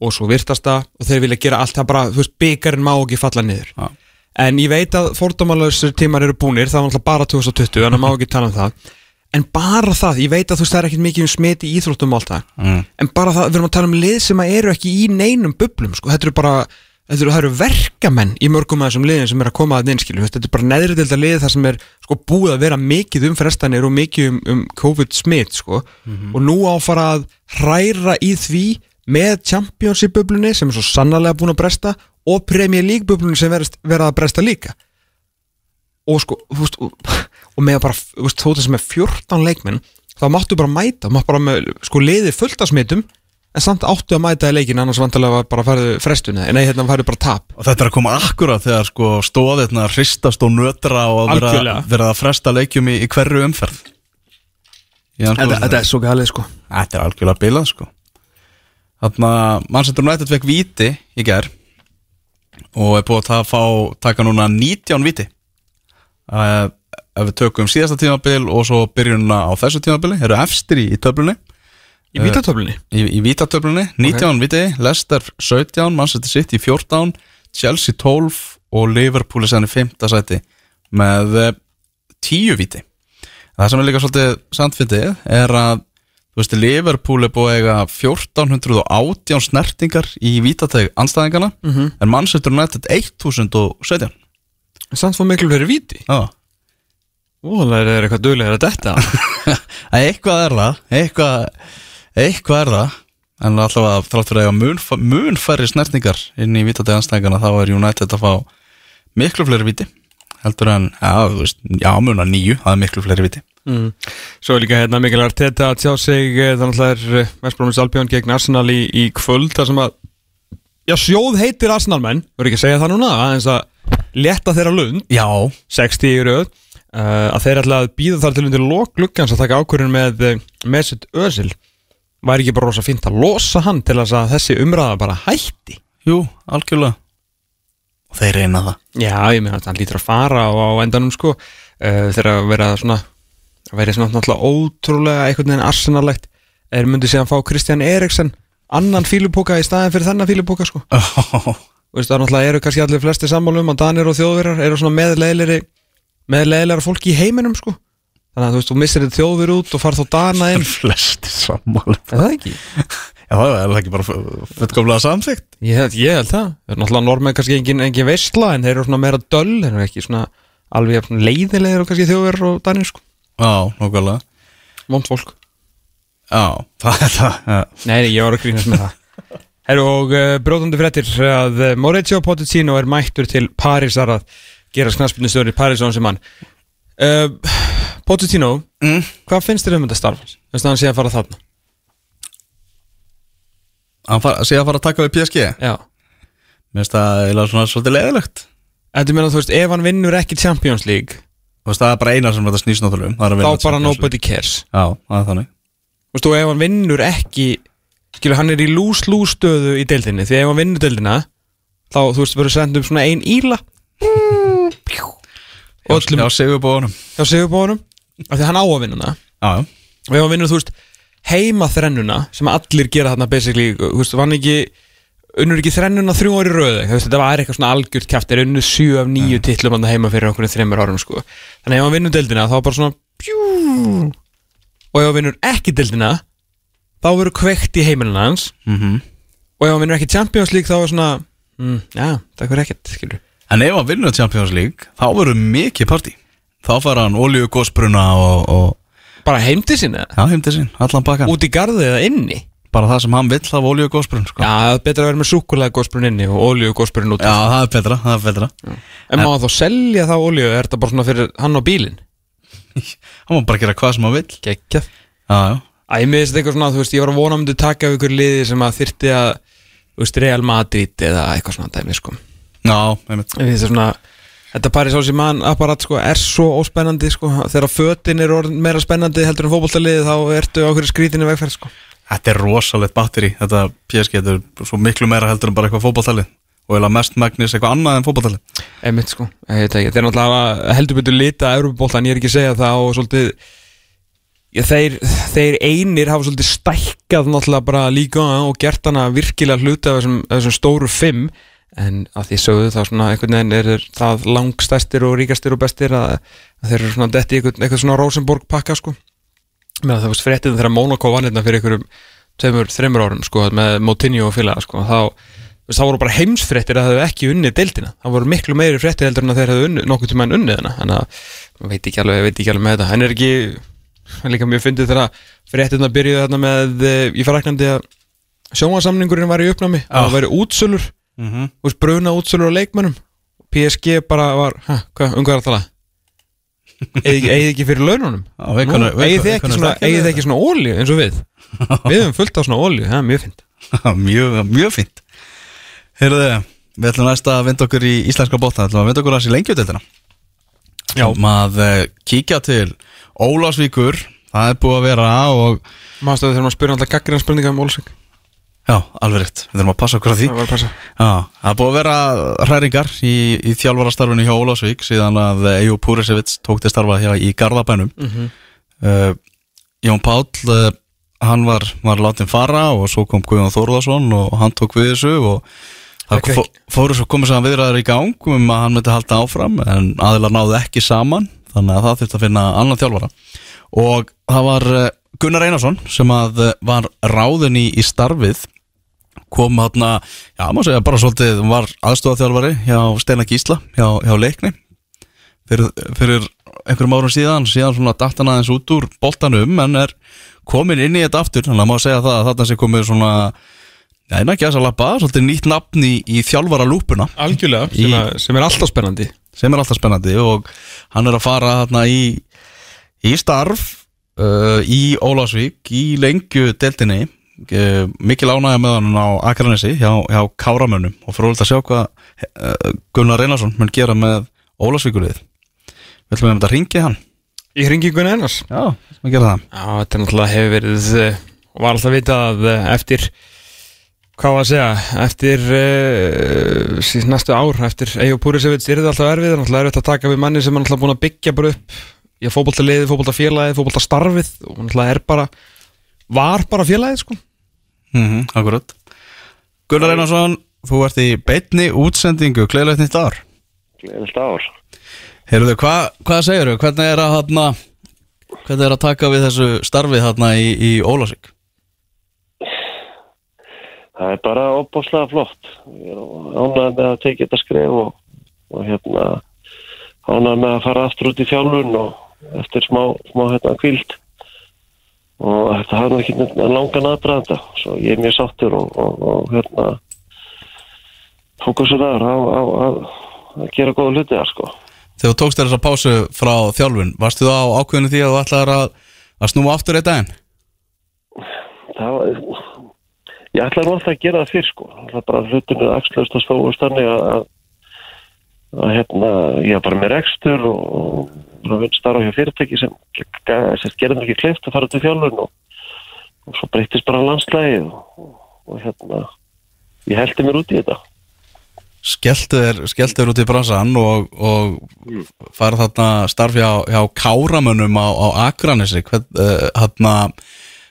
og svo virtasta og þeir vilja gera allt það bara, þú veist, byggarinn má ekki falla niður. Já. En ég veit að fordómalösur tímar eru búnir, það var náttúrulega bara 2020 en það má ekki tala um það En bara það, ég veit að þú veist það er ekkert mikið um smiti í íþróttum og allt það Mm. En bara það, við erum að tala um lið sem eru ekki í neinum bublum sko. Þetta eru bara, þetta eru, eru verkamenn í mörgum af þessum liðin sem er að koma að innskilu Þetta er bara neðri delta lið þar sem er sko, búið að vera mikið um frestanir og mikið um, um COVID-smitt sko. Og nú á að hræra í því með Championship bublunni sem er svo sannarlega búin að bresta og Premier League bublunni sem vera að bresta líka og sko, þú veist, og, með bara, þú veist, þóttu sem er 14 leikmenn þá máttu bara mæta, máttu bara með sko liði fullt af smitum en samt áttu að mæta í leikin annars vantarlega var bara að fara frestuna, en nei, hérna færðu bara tap. Og þetta er að koma akkurat þegar sko stóðirna hristast og nötra og vera, Algjörlega. vera að fresta leikjum í, í hverju umferð. Þetta, er svo galið sko. Þetta er algjörlega bilað sko. Þannig að Manchester United fekk víti í gær og er búið að fá, taka núna 19 víti. Uh, ef við tökum síðasta tímabil og svo byrjunna á þessu tímabili eru efstir í, töflunni. Í vítatöflunni? Í, í vítatöflunni 19 víti, Leicester 17 Manchester City 14 Chelsea 12 og Liverpool er sænni 5. sæti með eh, 10 víti það sem er líka svolítið sandfitið er að þú veist, Liverpool er búið eiga 1418 snertingar í vítateg anstæðingana en Manchester United 1017 samt fór miklu fyrir víti. Já. Ó, það er eitthvað duglega að detta. (laughs) Eitthvað er það eitthvað, eitthvað er það. En alltaf að þrátt fyrir að mun, mun færri snertingar inn í vítateg anstæðingana þá er United að fá miklu fleiri víti heldur en, já, þú veist, já, muna nýju það er miklu fleiri víti. Mm. Svo er líka hérna mikilvægt þetta að sjá sig eh, þannig að það er Vestbrómis Albjörn gegn Arsenal í, í kvöld þar sem að Já, sjóð heitir Arsenalmenn, voru ekki að segja það núna aðeins að leta þeirra lund. Já, 60 í uh, að þeir ætla að býða þar til undir loklukkans að taka ákvörðin með uh, Mesut Özil. Væri ekki bara rosa fínt að losa hann til að þessi umræða bara hætti? Jú, algjörlega. Og þeir reyna það. Já, ég meina að hann lítur að fara á, á endanum sko. Uh, þegar að vera svona að vera svona náttúrulega ótrúlega einhvern veginn arsenalegt er myndið síðan fá Kristján Eriksen annan fílupóka í staðin fyrir þennan fílupóka sko. (laughs) Þú veist, það náttúrulega eru kannski allir flesti sammálu um að Danir og þjóðverjar eru svona meðleilir meðleilar fólki í heiminum sko. Þannig að þú veist, þú missir þið þjóðver út og farð þá Dana inn. (laughs) Flesti sammáli Er það ekki? Já, það er ekki bara fullkomlega samþygt Ég held, ég held það. Það er náttúrulega normenn kannski engin, engin veistla en þeir eru svona meira döll þeir eru ekki svona alveg jafn leiðilegir og kannski þjóðverjar og Danir sko. Já, nokkulega Vond fólk. Já, (laughs) það er það já. Nei, nei, ég var að grínast með það. Herru og uh, bróðandi fréttir að uh, Mauricio Pochettino er mættur til Parísar að gera knaspinu stöður í París á hans sem hann. Uh, Pochettino, Mm. hvað finnst þér um þetta starf? Finnst það hann sé að fara þarna? Hann far, sé að fara að taka við PSG Já. Mér finnst það eiginlega svona svolítið leiðilegt Þetta meina þú veist, ef hann vinnur ekki Champions League Þú veist, það er bara eina sem þetta snýst náttúrulega um er þá bara nobody cares. Já, það er þannig. Þú veist, og ef hann vinnur ekki skilur, hann er í lús-lús stöðu í deildinni því ef hann vinnur deildina þá, þú veist, verður sendt um svona ein íla. Og öllum Já, segjum bóðunum hjá Sigurbóðunum af því að hann á að vinna hana. Já, já. Og ef hann vinnur, þú veist, heima þrennuna sem allir gera þarna basically, þú veist, vann ekki unnur ekki þrennuna þrjú ári röðu þú veist, þetta var eitthvað svona algjört kæft er unnur sjö af nýju titlum hann heima fyrir okkur þreymur árum sko. þannig ef hann vinnur deildina þá bara svona pjú, og ef hann vinnur ekki deildina þá verður kveikt í heimilina hans. Mhm. og ef hann vinnur ekki Champions League þá er svona mm, já, það er ekkert skilur. En ef hann vinnur Champions League þá verður mikið partí. Þá fær hann olíu gósbruna og, og bara heim til sinni já, heim til sín, allan bakkan út í garði eða inni? Bara það sem hann vill af olíu gósbrun sko. já, það er betra að vera með súkulega gósbrun inni og olíu gósbrun út Já, það er betra, það er betra. En má þá selja þá olíu er þetta bara svona fyrir hann á bílinn? (laughs) Hann má bara gera hvað sem hann vill. Geggjað. Já, já. Æ, mér finnst eitthvað svona, þú veist, ég var að vona að myndi taka af ykkur liði sem að þyrti að, þú veist, Real Madrid eða eitthvað svona dæmi, sko. Þetta svona, þetta Paris Saint-Germain apparat, sko, er svo óspennandi, sko, þegar fötin er meira spennandi heldur en fótboltaliði, þá ertu á hverju skrítinni vegferð, sko. Þetta er rosalegt batteri. Þetta PSG, þetta er svo miklu meira heldur en bara eitthvað fótballtalið Og eða mest megnis eitthvað annað en fótballtalið Einmitt, sko, ég veit ekki, þeir eru náttúrulega heldur betur lita Európa-boltan, ég er ekki að segja það og svolítið, já, þeir, þeir einir hafa svolítið stækkað náttúrulega bara líka og gert hana virkilega hluti af þessum, þessum stóru fimm en að því sögðu þá svona einhvern veginn er það langstæstir og ríkastir og bestir að, að þeir eru svona detti eitthvað, eitthvað svona Rosenborg pakka sko með það veist fréttið þegar Monaco vann hérna fyrir einhverjum tveimur, þreimur árum sko með Moutinho og félaga sko þá þá voru bara heimsfréttir að það hefðu ekki unnið deildina. Það voru miklu meiri fréttir heldur en að þeir hefðu unnið nokkuð tíma en unnið þannig að maður veit ekki alveg, veit ekki alveg með þetta. En er ekki, er líka mjög fyndið þegar fréttirna byrjuðu þarna með eh, ég fara ekki að sjónvasamningurinn var í uppnámi Já. það væri útsölur mm -hmm. veist, bruna útsölur á leikmönnum? PSG bara var, hæ, hvað, um hvað er að tala? Eigið eigið ekki fyrir laununum? Eigið þið ekki svona, svona ólíu eins og við? (laughs) Við höfum fullt á svona ólíu, það er mjög fint mjög, mjög fínt. Heyrðu, við ætlum næst að vinda okkur í íslenska bóta Við ætlum að vinda okkur að sér lengjudeldina Já. Maður kíkja til Ólásvíkur Það er búið að vera og maður stöður þegar maður spyrir alltaf gaggrinna spurninga um Ólsvík Já, alveg rétt, við þurfum að passa okkur á því. Það er búið að vera hræringar í, í þjálfarastarfinu hjá Ólásvík síðan að Ejú Púrisevits tók til starfa hér í Garðabænum. Mhm. uh, Jón Páll uh, hann var, var látin fara og svo kom Guðjón Þórðarsson og hann tók við þessu og það Ok. fó- fóru svo komið saman viðræður í gang um að hann myndi halda áfram en aðilar náðu ekki saman þannig að það þurfti að finna annan þjálfara. Og það var uh, Gunnar Einarsson sem að var ráðin í, í starfið kom hérna, já maður segja bara svolítið hann var aðstofaþjálfari hjá Steina Gísla hjá, hjá leikni. Fyrir, fyrir einhverjum árum síðan síðan svona datt hann aðeins út úr boltanum en er komin inn í þetta aftur. Þannig að maður segja það að þarna sé komið svona neina ekki að þess að lappa svolítið nýtt nafn í, í þjálfara lúpuna algjörlega, Í- sem, að, sem er alltaf spennandi. Sem er alltaf spennandi og hann er að fara þarna í, í starf uh, í Ólásvík í lengju deltinni mikil ánægja með hann á Akranesi hjá, hjá Káramönnum. Og fróðilegt að sjá hvað uh, Gunnar Einarsson mun gera með Ólásvíkulið við ætlum að ringi hann. Já, við ætlum að gera það. Já, þetta náttúrulega hefur verið eh, og var alltaf vitað að eh, eftir hvað var að segja, eftir uh, síðan næstu ár, eftir Eyjó Púrisevits er þetta alltaf erfið, það er erfitt að taka við manni sem er náttúrulega búin að byggja bara upp í að fótboltaliðið, fótboltafélagið, fótboltastarfið. Og náttúrulega er bara var bara félagið sko mm Akkurat Gunnar Einarsson, þú ert í beinni útsendingu, gleðilegt nýtt ár Gleðilegt ár. Heyrðu, hva, hvað segirðu? Hvernig er að hana, hvernig er að taka við þessu starfi þarna í, í Ólásvík? Það er bara opbáslega flott. Ég er ánægð með að tekið þetta skref og, og hérna ánægð með að fara aftur út í þjálfun og eftir smá, smá hérna kvíld. Og þetta hafði ekki langan aðdraðanda. Svo ég er mjög sáttur og, og, og hérna fókusur þar á, á, á að gera góða hluti þar sko. Þegar þú tókst þér þessa pásu frá þjálfun, varstu þá ákveðinu því að þú ætlaðir að, að snúa aftur eitt daginn? það var ég ætlaði alltaf að gera það fyrr sko það er bara hlutinu axlaust og stóðust þannig að, að, að hérna, ég er bara með rekstur og, og vinn starfa hjá fyrirtæki sem, sem gerði mér ekki kleift að fara til þjálfun og, og svo breytist bara landslægi og, og, og hérna ég heldi mér út í þetta Skelltu þér, út í bransan og, og farið þarna starf hjá, hjá káramönnum á, á Akranesi. Hvern, uh, hérna,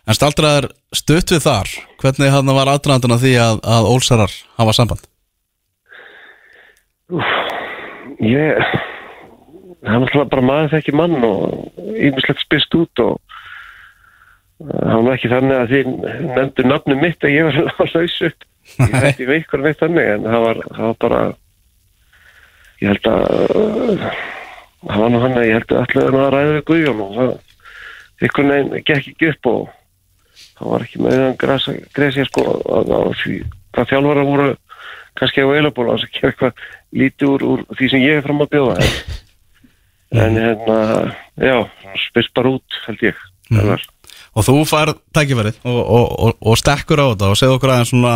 En staldraðar stutt við þar Hvernig hann var aðdraðanduna því að, að Ólsarar hafa samband? Ég, hann var bara maður þekki mann og yfirslegt spyrst út og uh, hann var ekki þannig að þið nefndu nafnum mitt að ég var (laughs) lausu. Ég hætti veikur neitt þannig en það var, það var bara, ég held að, það var nú hann að ég held að allir að ræða við Guðjón og það, ykkur neginn gekk ekki upp og það var ekki með hann gresja sko að, að því hvað þjálfara voru kannski á eilaból að gera eitthvað lítið úr, úr því sem ég er fram að bjóða en, (laughs) en hérna já, spyrst bara út held ég mm. Og þú fær tækifærið og, og, og, og stekkur á þetta og segð okkur aðeins svona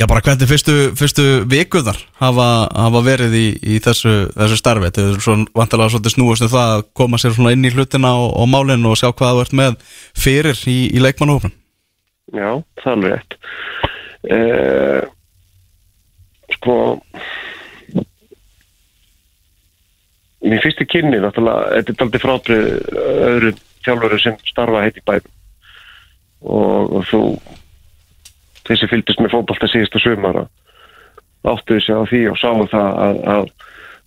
já bara hvernig fyrstu, fyrstu vikuðar hafa, hafa verið í, í þessu, þessu starfi? Þetta er svona vantilega svolítið snúast um það að koma sér svona inn í hlutina og málinn og sjá hvað þú ert með fyrir í, í leikmannhófnum Já, það er rétt. Uh, sko mér fyrstu kynni náttúrulega, þetta er aldrei frátrið öðru þjálfur sem starfa heitt í bæðum og, og þú þessi fylgist með fókbalta síðustu sömara áttuði sig á því og sáum það að, að,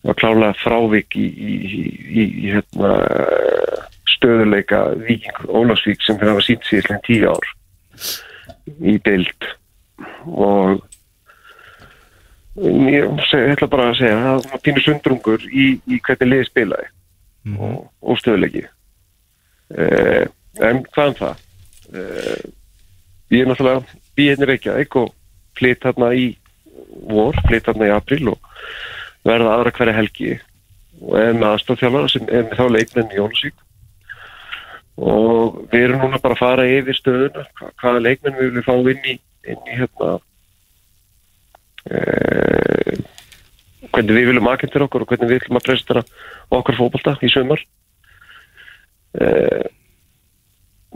að klálega frávik í, í, í, í hérna, stöðuleika Víking Ólafsvík sem hafa sínt síðan tíu ár í bild og ég ætla bara að segja það var pínu sundrungur í, í hvernig liði spilaði mm. og, og stöðlegi eh, en hvað um það? Eh, ég er náttúrulega ekki að ekki og flytt hérna í vor, flytt hérna í april og verða aðra hverja helgi. Og er með aðstofþjálfara sem er með þá leikmenn í Jónasvík og við erum núna bara að fara yfir stöðuna hvaða leikmenn við viljum fá inn í, inn í hérna eh, hvernig við viljum aðkynna okkur og hvernig við viljum að prestera okkar fókbalta í sömur eh,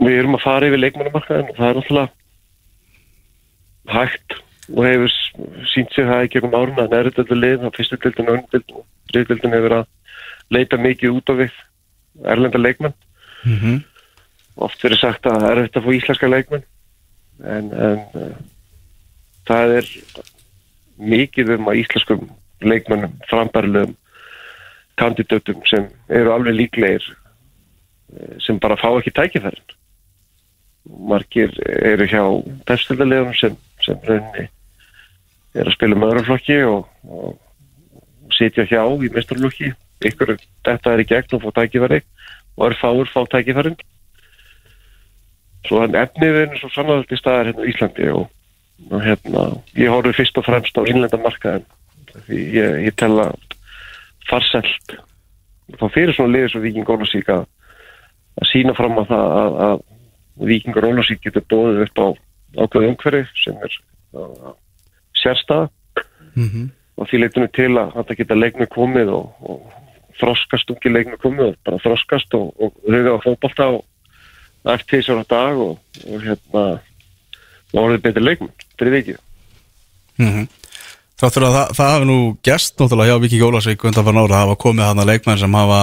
við erum að fara yfir leikmannumarkaðin og það er náttúrulega hægt og hefur sínt sig það í gegnum áruna að nærðöldu lið, það fyrstu dildin og öndildin, þriðdildin hefur að leita mikið út á við erlenda leikmann mm -hmm. oft verið sagt að það er þetta að fá íslenska leikmann en, en uh, það er mikið um að íslenskum leikmannum, frambærlegum kandidatum sem eru alveg líklegir eh, sem bara fá ekki tækifærin. Margir eru hjá bestildarlegunum sem, sem raunni er að spila með öðruflokki og, og sitja hjá í mesturlokki ykkur þetta er í gegn og fá tækifæri og er fáur fá tækifærin. Svo þannig efnið er eins og sannaldi staðar hérna í Íslandi og og hérna, ég horfi fyrst og fremst á innlenda markaðin því ég, ég tel að farselt þá fyrir svona liðis og Viking Ólasík að, að sína fram á það að, að Viking Ólasík getur bóðið upp á ákveðu umhverfi sem er sérstað mm -hmm. og því leitinu til að þetta geta leiknu komið og, og þroskast ungi leiknu komið og bara þroskast og, og huga á fókbalta og eftir því svona dag og, og hérna og orðið betur leikmenn fyrir vikið. Mm -hmm. Þáttur að það, það hafi nú gæst náttúrulega hjá Viki Gólasvík undan fyrir nára að hafa komið hana leikmenn sem hafa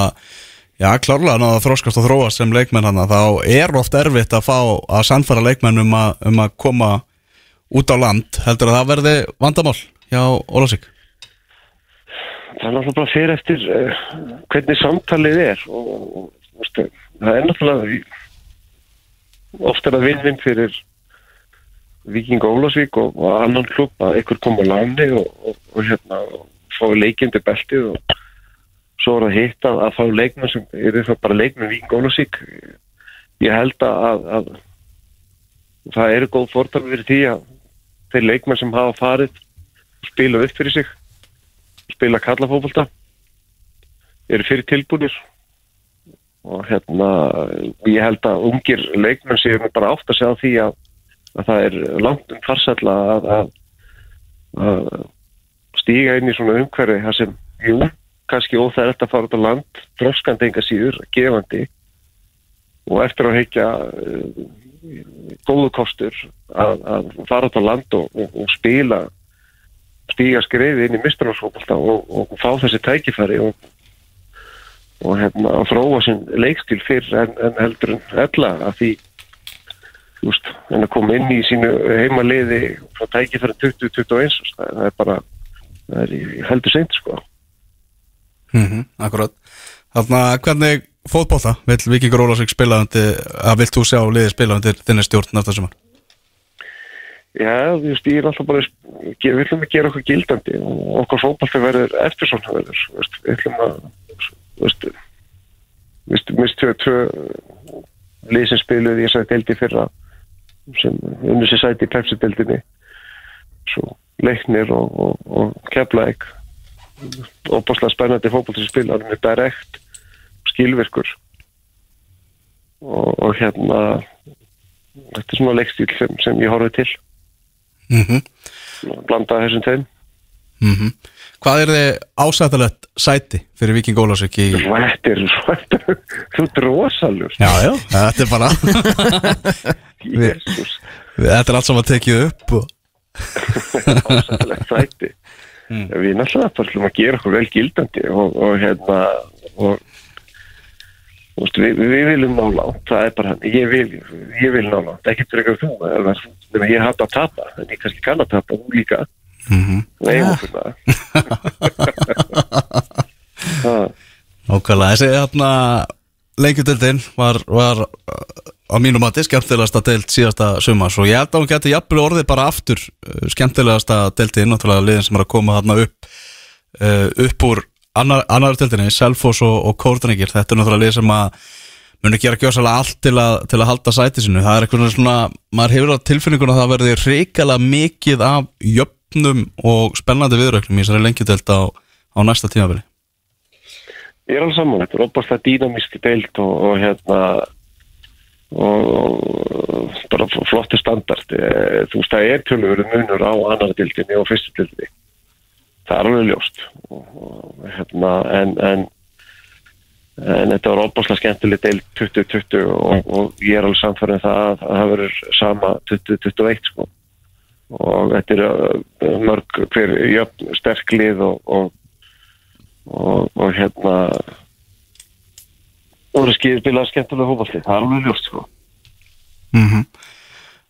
já klárlega náða þróskast og þróast sem leikmenn hana þá er oft erfitt að fá að sannfæra leikmenn um að, um að koma út á land. Heldur að það verði vandamál hjá Ólasvík Það er náttúrulega bara fyrir eftir uh, hvernig samtalið er og, og, og það er náttúrulega ofta það vinn-vinn fyrir Viking Ólasvík og, og annan klubb að ykkur koma á láni og, og, og hérna fá leikindi beltið og svo er það hitt að, að fá leikmenn sem er það bara leikmenn Viking Ólasvík ég held að, að það eru góð fórtæmi fyrir því að þeir leikmenn sem hafa farið spila upp fyrir sig spila kallafófólta eru fyrir tilbúinir og hérna ég held að ungir leikmenn séum bara átt að segja því að að það er langt um farsalla að, að, að stíga inn í svona umhverfi þar sem, jú, kannski óþægilegt að fara út á land, droskandi enga síður, gefandi og eftir að heikja uh, góðu kostur að, að fara út á land og, og, og spila stíga skriði inn í mistralsfólkvölda og, og fá þessi tækifæri og og hérna að fróa sinn leikstil fyrr en, en heldur en ella að því veist, en að koma inn í sínu heimaliði frá tæki fyrir 2021 það, það er bara það er í- heldur seint sko. Mm Akkurat. Þannig að hvernig fótbolta vill Vikingur Ólasvík spila að vilt þú sjá liðið spila undir þinni stjórn næsta sumar? Já, þú veist, ég er alltaf bara við ætlum að gera okkur gildandi og okkar fótballti verður eftir svona verður við ætlum að þú veist, við veist, mist tvö, tvö lið sem spiluði í þessari deildi fyrra sem unnur sér sæti í pepsi-deildinni. Svo leiknir og, og, og keflaðik opaslega spennandi fótballti sem spila með direkt skilvirkur. Og, og hérna þetta er svona leikstíl sem, sem ég horfið til. Mm -hmm. blanda þessum tveim. Mhm. Hvað er þið ásættalegt sæti fyrir Viking Ólasvík í... Þetta er (laughs) þetta er- þú ert rosalur Já, já, þetta er bara (laughs) Þetta er allt saman tekið upp og... sæti. Við náttúrulega ætlum að gera okkur vel gildandi og, og hérna og við, við viljum ná langt, það er bara hann ég vil, ég vil ná langt, ekkert fyrir eitthvað þú ég hatt að tapa en ég kannski kann að tapa, þú líka. Mm Nei, okkur það. (laughs) Það Nákvæmlega, þessi hérna lengjutildin var, var á mínu mati skemmtilegasta deild síðasta sumars og ég held að hún geti jafnvel orðið bara aftur uh, skemmtilegasta deildin, náttúrulega liðin sem er að koma þarna upp uh, upp úr annar, annar deildinni, Selfoss og, og Kórdringir, þetta er náttúrulega lið sem að muni gera gjósalega allt til að, til að halda sæti sinu, það er eitthvað svona maður hefur á tilfinninguna að það verði reikala mikið af jöfnum og spennandi viðrögnum í þessari lengjudeld á, á næsta tímafili Ég er alveg saman, þetta er opaslega dýnamíski deilt og, og hérna og, bara flottu standard. Eh, þú veist það er tölur munur á annar deildinni og fyrstu deildinni. Það er alveg ljóst. Og, hérna en, en en þetta var opaslega skemmtileg deild 2020 og, og ég er alveg samfærið það að það verður sama 2021 sko. Og þetta er uh, mörg hver jöfn sterk lið og, og og, og hérna og skýður bila skemmtilega hófaldi, það er alveg ljóst sko. mm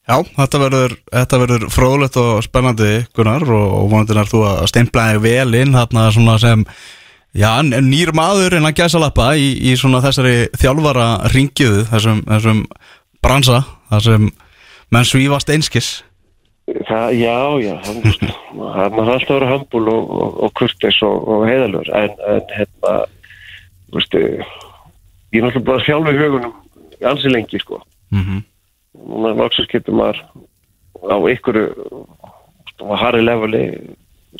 Já, þetta verður, þetta verður fróðlegt og spennandi Gunnar og, og vonandi er þú að steimpla þig vel inn þarna svona sem já, nýr maður en að gæsa lappa í, í svona þessari þjálfara ringjuðu, þessum, þessum bransa, þessum menn svífast einskis. Það, já, já hann, hann er alltaf vera hambúl og, og, og kurtis og, og heiðalur en, en hérna þú veist, ég er náttúrulega bara sjálf í hugunum ansi lengi sko. Mm núna loksins getur maður á á harri leveli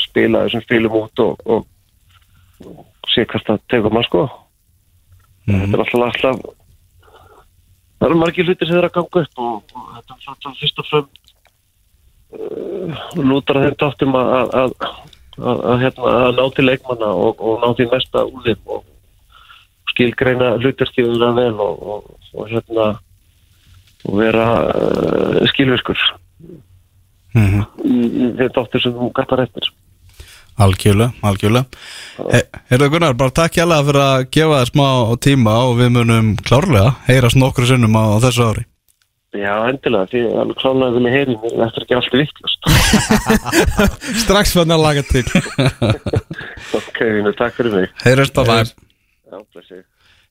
spila þessum spilum út og, og, og sé hvað það tekur maður sko. Þetta er alltaf alltaf það eru margir hlutir sem þeir að ganga upp og, og þetta er svona fyrst og frem uh, lútar að þeim dáttum að að, að, að, að, hérna, að ná til leikmanna og, og ná til mesta úr þeim og skilgreina hlutarskifuna vel og, og, og hérna og vera uh, skilvirkur mm í, í þeim dáttur sem þú gætar eftir. Algjörlega, algjörlega. He, Heyrðu Gunnar, bara takk hjá fyrir að gefa þér smá tíma og við munum klárlega heyrast nokkru sinnum á, á þessu ári. Já, endilega, því að klálega vilja heyri mér, þetta er ekki alltaf vittlust (laughs) Strax fann að laga til. (laughs) Ok, vinur, takk fyrir mig. Heyrast á það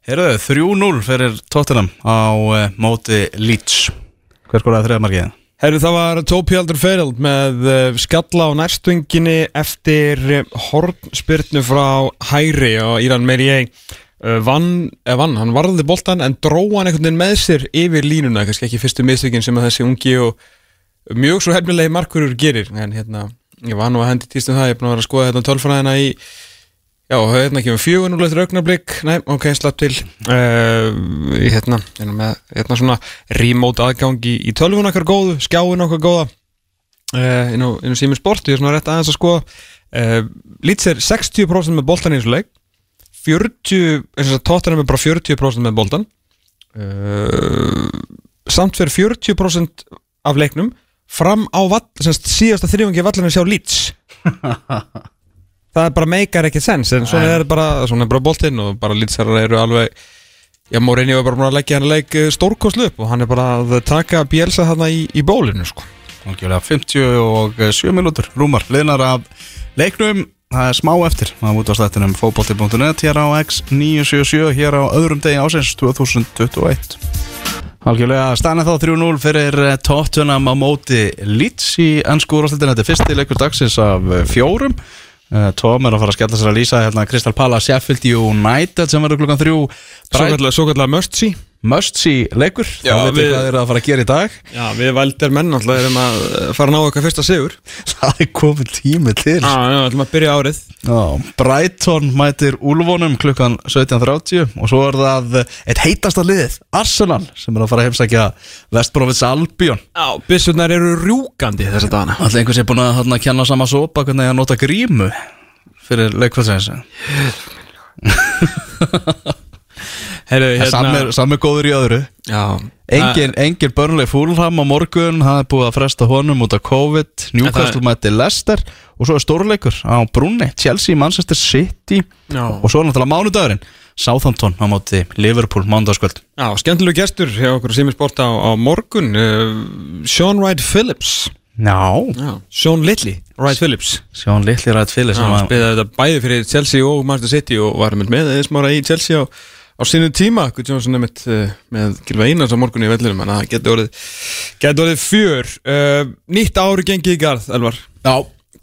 Heyrðu, 3-0 fyrir Tottenham á uh, móti Leeds. Hver skoraði þriða markið? Herru, það var Tópi Aldur Feirald með uh, skalla á nærstunginni eftir uh, hornspyrnu frá Hæri og Íran Merrié uh, vann, eða vann, hann varði boltan en dró hann einhvern veginn með sér yfir línuna, kannski ekki fyrstu mistökin sem að þessi ungi og mjög svo hefnilegi markurur gerir, en hérna ég var nú að hendi týstum það, ég er búin að vera að skoða hérna tölfræðina í Já, hérna kemur fjögur núlega eftir augnablík Nei, ok, slapp til. Uh, hérna, hérna með hérna svona remote aðgang í, tölvun okkar góðu, skjáin okkar góða. Uh, inn á, Sýmur Sport ég er svona rétt aðeins að skoða. Uh, Lýts er 60% með boltan í þessu leik. 40, eins og tóttanum er bara 40% með boltan uh, samt fyrir 40% af leiknum fram á vall, semst, síðasta þrjóðingi vallinu sjá Lýts (laughs) það bara meikar ekki sens en svona er bara, svona er bara boltinn og bara lýtsarar eru alveg Já, Mourinho er bara búin að leggja hann leik stórkoslu upp og hann er bara að taka Bielsa þarna í, í bólinu sko. Algjörlega 57 minútur rúmar liðnar af leiknum. Það er smá eftir það er út á stættinum fótbolti.net hér á X977 hér á öðrum degi ásins 2021 Algjörlega stænið þá 3-0 fyrir Tottenham á móti Leeds í ennsku úrvastildin þetta er fyrsti leikur dagsins af eh, fjórum Eh, Tom er að fara að skella sér að lýsa hérna Crystal Palace Sheffield United sem verður klukkan þrjú. Svo kallar, kallar must see leikur. Já, þá veitum við- hvað þeir að fara að gera í dag. Já, við valdir menn alltaf erum að eh, fara að ná okkar fyrsta sigur. (laughs) Það er komið tími til. Já, já, ætlum að byrja árið. Já, Brighton mætir Úlfónum klukkan 17.30 og svo er það eitt heitasta liðið, Arsenal sem er að fara að heimsækja Vestbrófits Albion. Já, byssurnar eru rjúkandi þessa dagana. Alltaf einhvers er búin að hérna, kenna sama sopa hvernig að nota grímu fyrir leikvöldsins (laughs) hérna... Samir góður í öðru. Já. Engin, engin börnleg fúlham á morgun Það er búið að fresta honum út af COVID. Newcastle mæti Leicester Og svo er stórleikur á Brunni Chelsea, Manchester City Já. Og svo er náttúrulega mánudagurinn. Southampton á móti Liverpool mánudagskvöld. Já, skemmtilegu gestur hjá okkur sem er sport á, á morgun. Uh, Sean Wright Phillips. Já, Já, Sean Littley Wright Phillips. Sjón litli rætt fyrir Já, sem hann að spilaði þetta bæði fyrir Chelsea og Manchester City og var með með eða smára í Chelsea á, á sínum tíma Guð Jónsson nefnt uh, með Gilva Einars á morgun í vellinum en það getur orðið, getur orðið fjör uh, Nýtt ári gengið í garð, Elvar Já,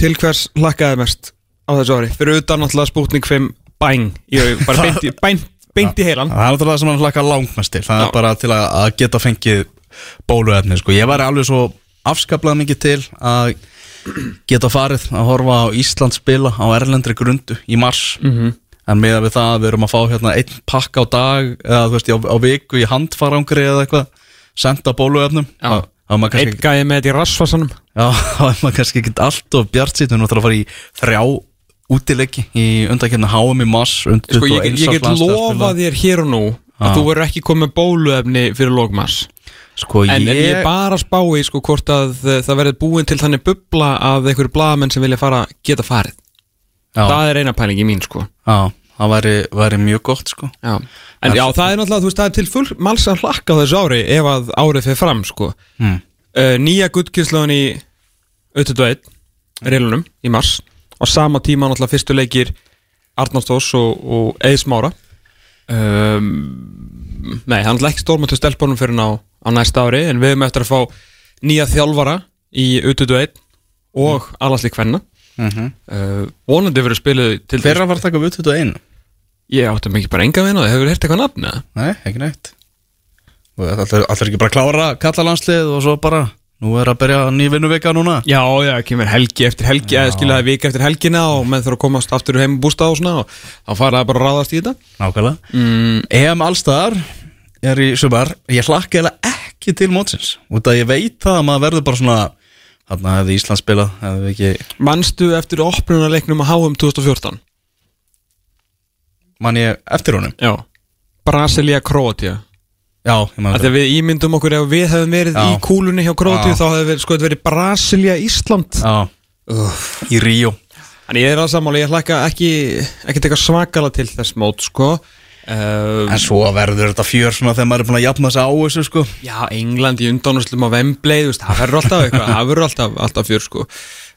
Til hvers hlakkaði mest á þessu ári? Fyrir utan náttúrulega Sputnik 5 bæng aug- bara beint í, (laughs) beint, beint í heilan það er náttúrulega það sem hann hlakka langmest til Það Já. er bara til að, að geta fengið bóluefni sko. Ég var alveg svo afskaplega mikið til að geta farið að horfa á Ísland spila á erlendri grundu í mars Mhm. En með við það að við erum að fá hérna einn pakka á dag eða þú veist á, á viku í handfarangri eða eitthvað senda Eitt kannski, gæði með þetta í rassvarsanum já, þá er maður kannski ekki (laughs) allt og bjart sýtt við erum náttúrulega að fara í þrjá útileggi í undakefna HM í mars undir Sko, ég, get- ég get lofað þér hér og nú að Já. þú verður ekki komið með bóluefni fyrir lókmass sko, En, ég, ég bara að spá í sko hvort að uh, það verður búin til þannig bubla að einhverju blaðamenn sem vilja fara geta farið já, Það er eina pælingi mín sko já, það væri, væri mjög gott sko já. En já, það er náttúrulega, þú veist, það er til full máls að hlakka á þessu ári ef að árið fyrir fram sko mm. uh, Nýja guttkynnslóðin í 21 reilunum í mars á sama tíma náttúrulega fyrstu leikir Arnarstós og, og Eðsmára um, Nei, hann er ekki stórmöntu stelpunum fyrir á, á næsta ári en við erum eftir að fá nýja þjálfara í U21 og Mm -hmm. uh, vonandi verður spiluð til hver er að fara að taka við 21? Ég átti mikið bara enga vina, hefur heyrt eitthvað nafn eða? Nei, ekki neitt. Og Allir, allir ekki bara klára kallalandslið og svo bara Nú er að byrja ný vinnuvika núna. Já, já, kemur helgi eftir helgi eða skilja það vika eftir helgina og menn þurfa að komast aftur heim bústað og svona og þá fara það bara að ráðast í þetta. Nákvæmlega. Mm, EM Allstar er í sumar. Ég hlakka eða ekki til mótsins. Út að ég veit það að maður verður bara svona Þarna hefði Ísland spilað hefði ekki, Manstu eftir opnunarleiknum að HM 2014? Man ég eftir honum? Já. Brasilia Kroatia Já, ég maður Þegar við ímyndum okkur ef við hefðum verið Já. í kúlunni hjá Kroatia þá hefði verið, sko, verið Brasilia Ísland. Já, í Ríó. Þannig ég er að sammála, ég hlakka ekki ekki teka svakala til þess mót sko uh, En svo verður þetta fjör svona þegar maður er búin að jafna sig á þessu sko. Já, England í undanúslum á veist, það verður alltaf eitthvað, það verður alltaf, alltaf fjör sko.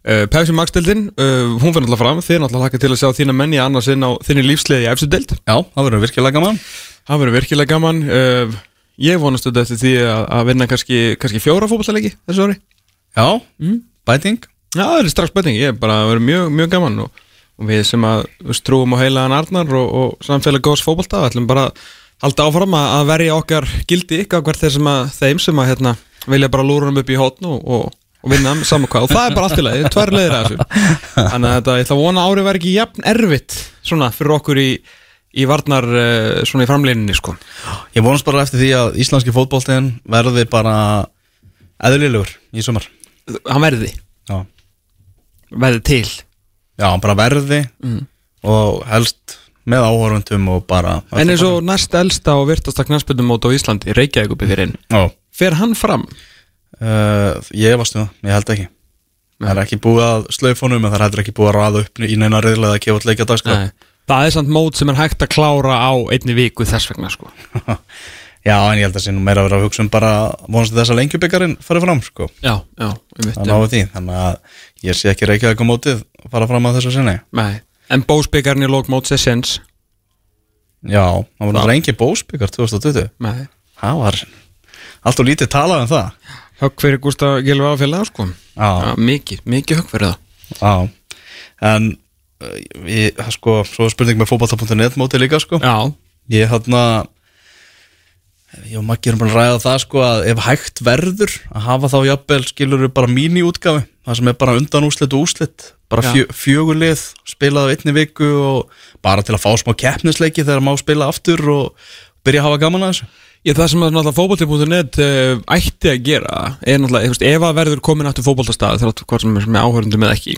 Uh, Pepsi Max-deldin, uh, hún fyrir alltaf fram. Þið er alltaf hlakka til að sjá þína menni annars inn á þinni lífsliði í efstu deild. Já, það verður virkilega gaman. Það verður virkilega gaman. Uh, Ég vonast þetta eftir því að, að vinna kannski, kannski fjóra fótballleiki þessu ári. Já, Mm. bæting. Já, það er strax betning, ég er bara að vera mjög, mjög gaman og, og við sem að veist, trúum á heilaðan Arnar og, og samfélag góðs fótballta, ætlum bara að halda áfram að, verja okkar gildi ykkar hvert þeir sem að, þeim sem að hérna, vilja bara lúra um upp í hótn og, og, vinna saman hvað. Og það er bara allt í lagi, tvær leiðir að þessu. Þannig að þetta, ég ætla að vona árið verði ekki jafn erfitt svona fyrir okkur í, í varnar uh, svona í framleininni sko. Ég vonast bara eftir því að íslenski fótboltinn verði bara eðlilegur í sumar. Hann verði, Já, verði til Já bara verði Mm. og helst með áhorfundum og bara En eins og næst elsta og virtasta knarspöndumót á Íslandi, Reykjavík uppið þér inn Já, Fer hann fram? uh, ég varstu það, ég held ekki Það er ekki búið að slaufunum en það er heldur ekki búið að raða upp í neina reyðlega að gefa út leikja dagskrá Nei. Það er samt mót sem er hægt að klára á einni viku þess vegna sko (laughs) Já, en ég held að sé nú meira að vera að hugsa um bara vonast þess að lengjubikkarinn farið fram sko. Já, já, um Það náðu því, þannig að ég sé ekki reykjaði ekki mótið fara fram á þessu sinni? Nei, en bósbyggarinn í lók mót sér sens Já, það var náttúrulega engin bósbyggar 2020 Nei. Það var allt og lítið talað um það. Högg fyrir Gústa Gilva áfélag sko. Já, mikið, mikið högg fyrir það. Já. En uh, ég, sko, svo er spurning með fótballta.net mótið líka sko. Já, Ég hann að Ég og Maggi erum bara að ræða það sko að ef hægt verður að hafa þá jafnvel skilur við bara míniútgafi það sem er bara undan úslit og úslit bara fjö, fjögulið spilað á einni viku og bara til að fá smá keppnisleiki þegar má spila aftur og byrja að hafa gaman að þessu. Ég, það sem að náttúrulega fótbolti.net uh, ætti að gera er náttúrulega, ef að verður komin aftur fótboltastað þrátt hvort sem er með áhörundum eða ekki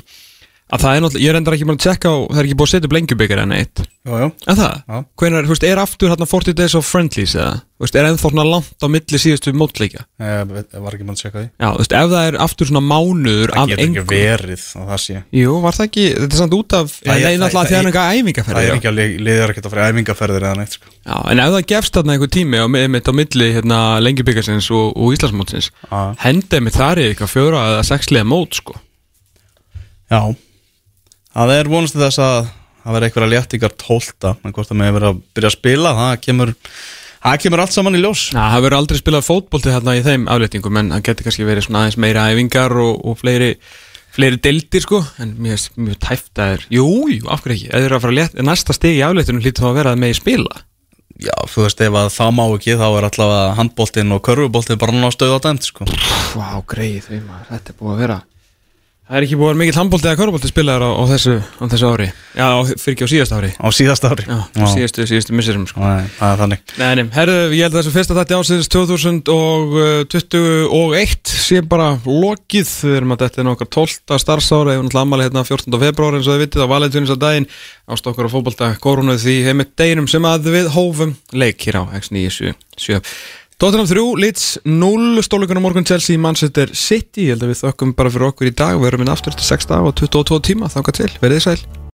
að það er náttúrulega, ég er endar ekki bara að tjekka á það er ekki búið að setja upp lengjubikar en eitt. Jú, jú. En það, Já. hvenær, þú veist, er aftur hérna 40 days of friendlies eða, þú veist, er ennþá svona langt á milli síðustu mótleika Ég var ekki mann að checka því. Já, þú veist, ef það er aftur svona mánuður Það af getur ekki verið að það sé. Jú, var það ekki, þetta er samt út af Það er- náttúrulega það- því að það er það- Það er ekki að það þarna í eða Það er vonast til þess að það verði eitthvað léttingar tólta en hvort það með verið að byrja að spila það kemur, það kemur allt saman í ljós. Já, það verður aldrei spilað fótbolti hérna í þeim afléttingum en það getur kannski verið svona aðeins meira æfingar og, og fleiri, fleiri deildir sko. En mér finnst mjög tæft að er Jú, jú, af hverju ekki, ef þið eru að fara að létt næsta stig í afléttunum hlýtur þá að vera að megi spila. Já, þú veist, ef að það má ekki þá er allavega handboltinn og körfuboltinn bara ná stöð á dæmt sko. Vá, greið því maður, þetta er búið að vera Það er ekki vera mikill handbolti eða körbolti spilaðar á, á, þessu, á þessu ári Já, á, fyrir ekki á síðast ári á síðast ári Já, á síðastu, síðastu misserum sko. Nei, það er þannig Nei, nei, herru, ég held að þessu fyrsta þætti ásins 2021 sé bara lokið, við erum að þetta er nokkar 12. starfsára, ég var náttúrulega ammali hérna 14. februar eins og þið vitið á valentunis að daginn ást okkur á fótbolta koronuð því heimitt deginum sem að við hófum leik hér á X977 Tottenham 3, Leeds 0, stóleikunum morgun Chelsea, Manchester City, ég held að við þökkum bara fyrir okkur í dag, við erum inn aftur til 6 dag og 22 tíma, þangað til, verið þið sæl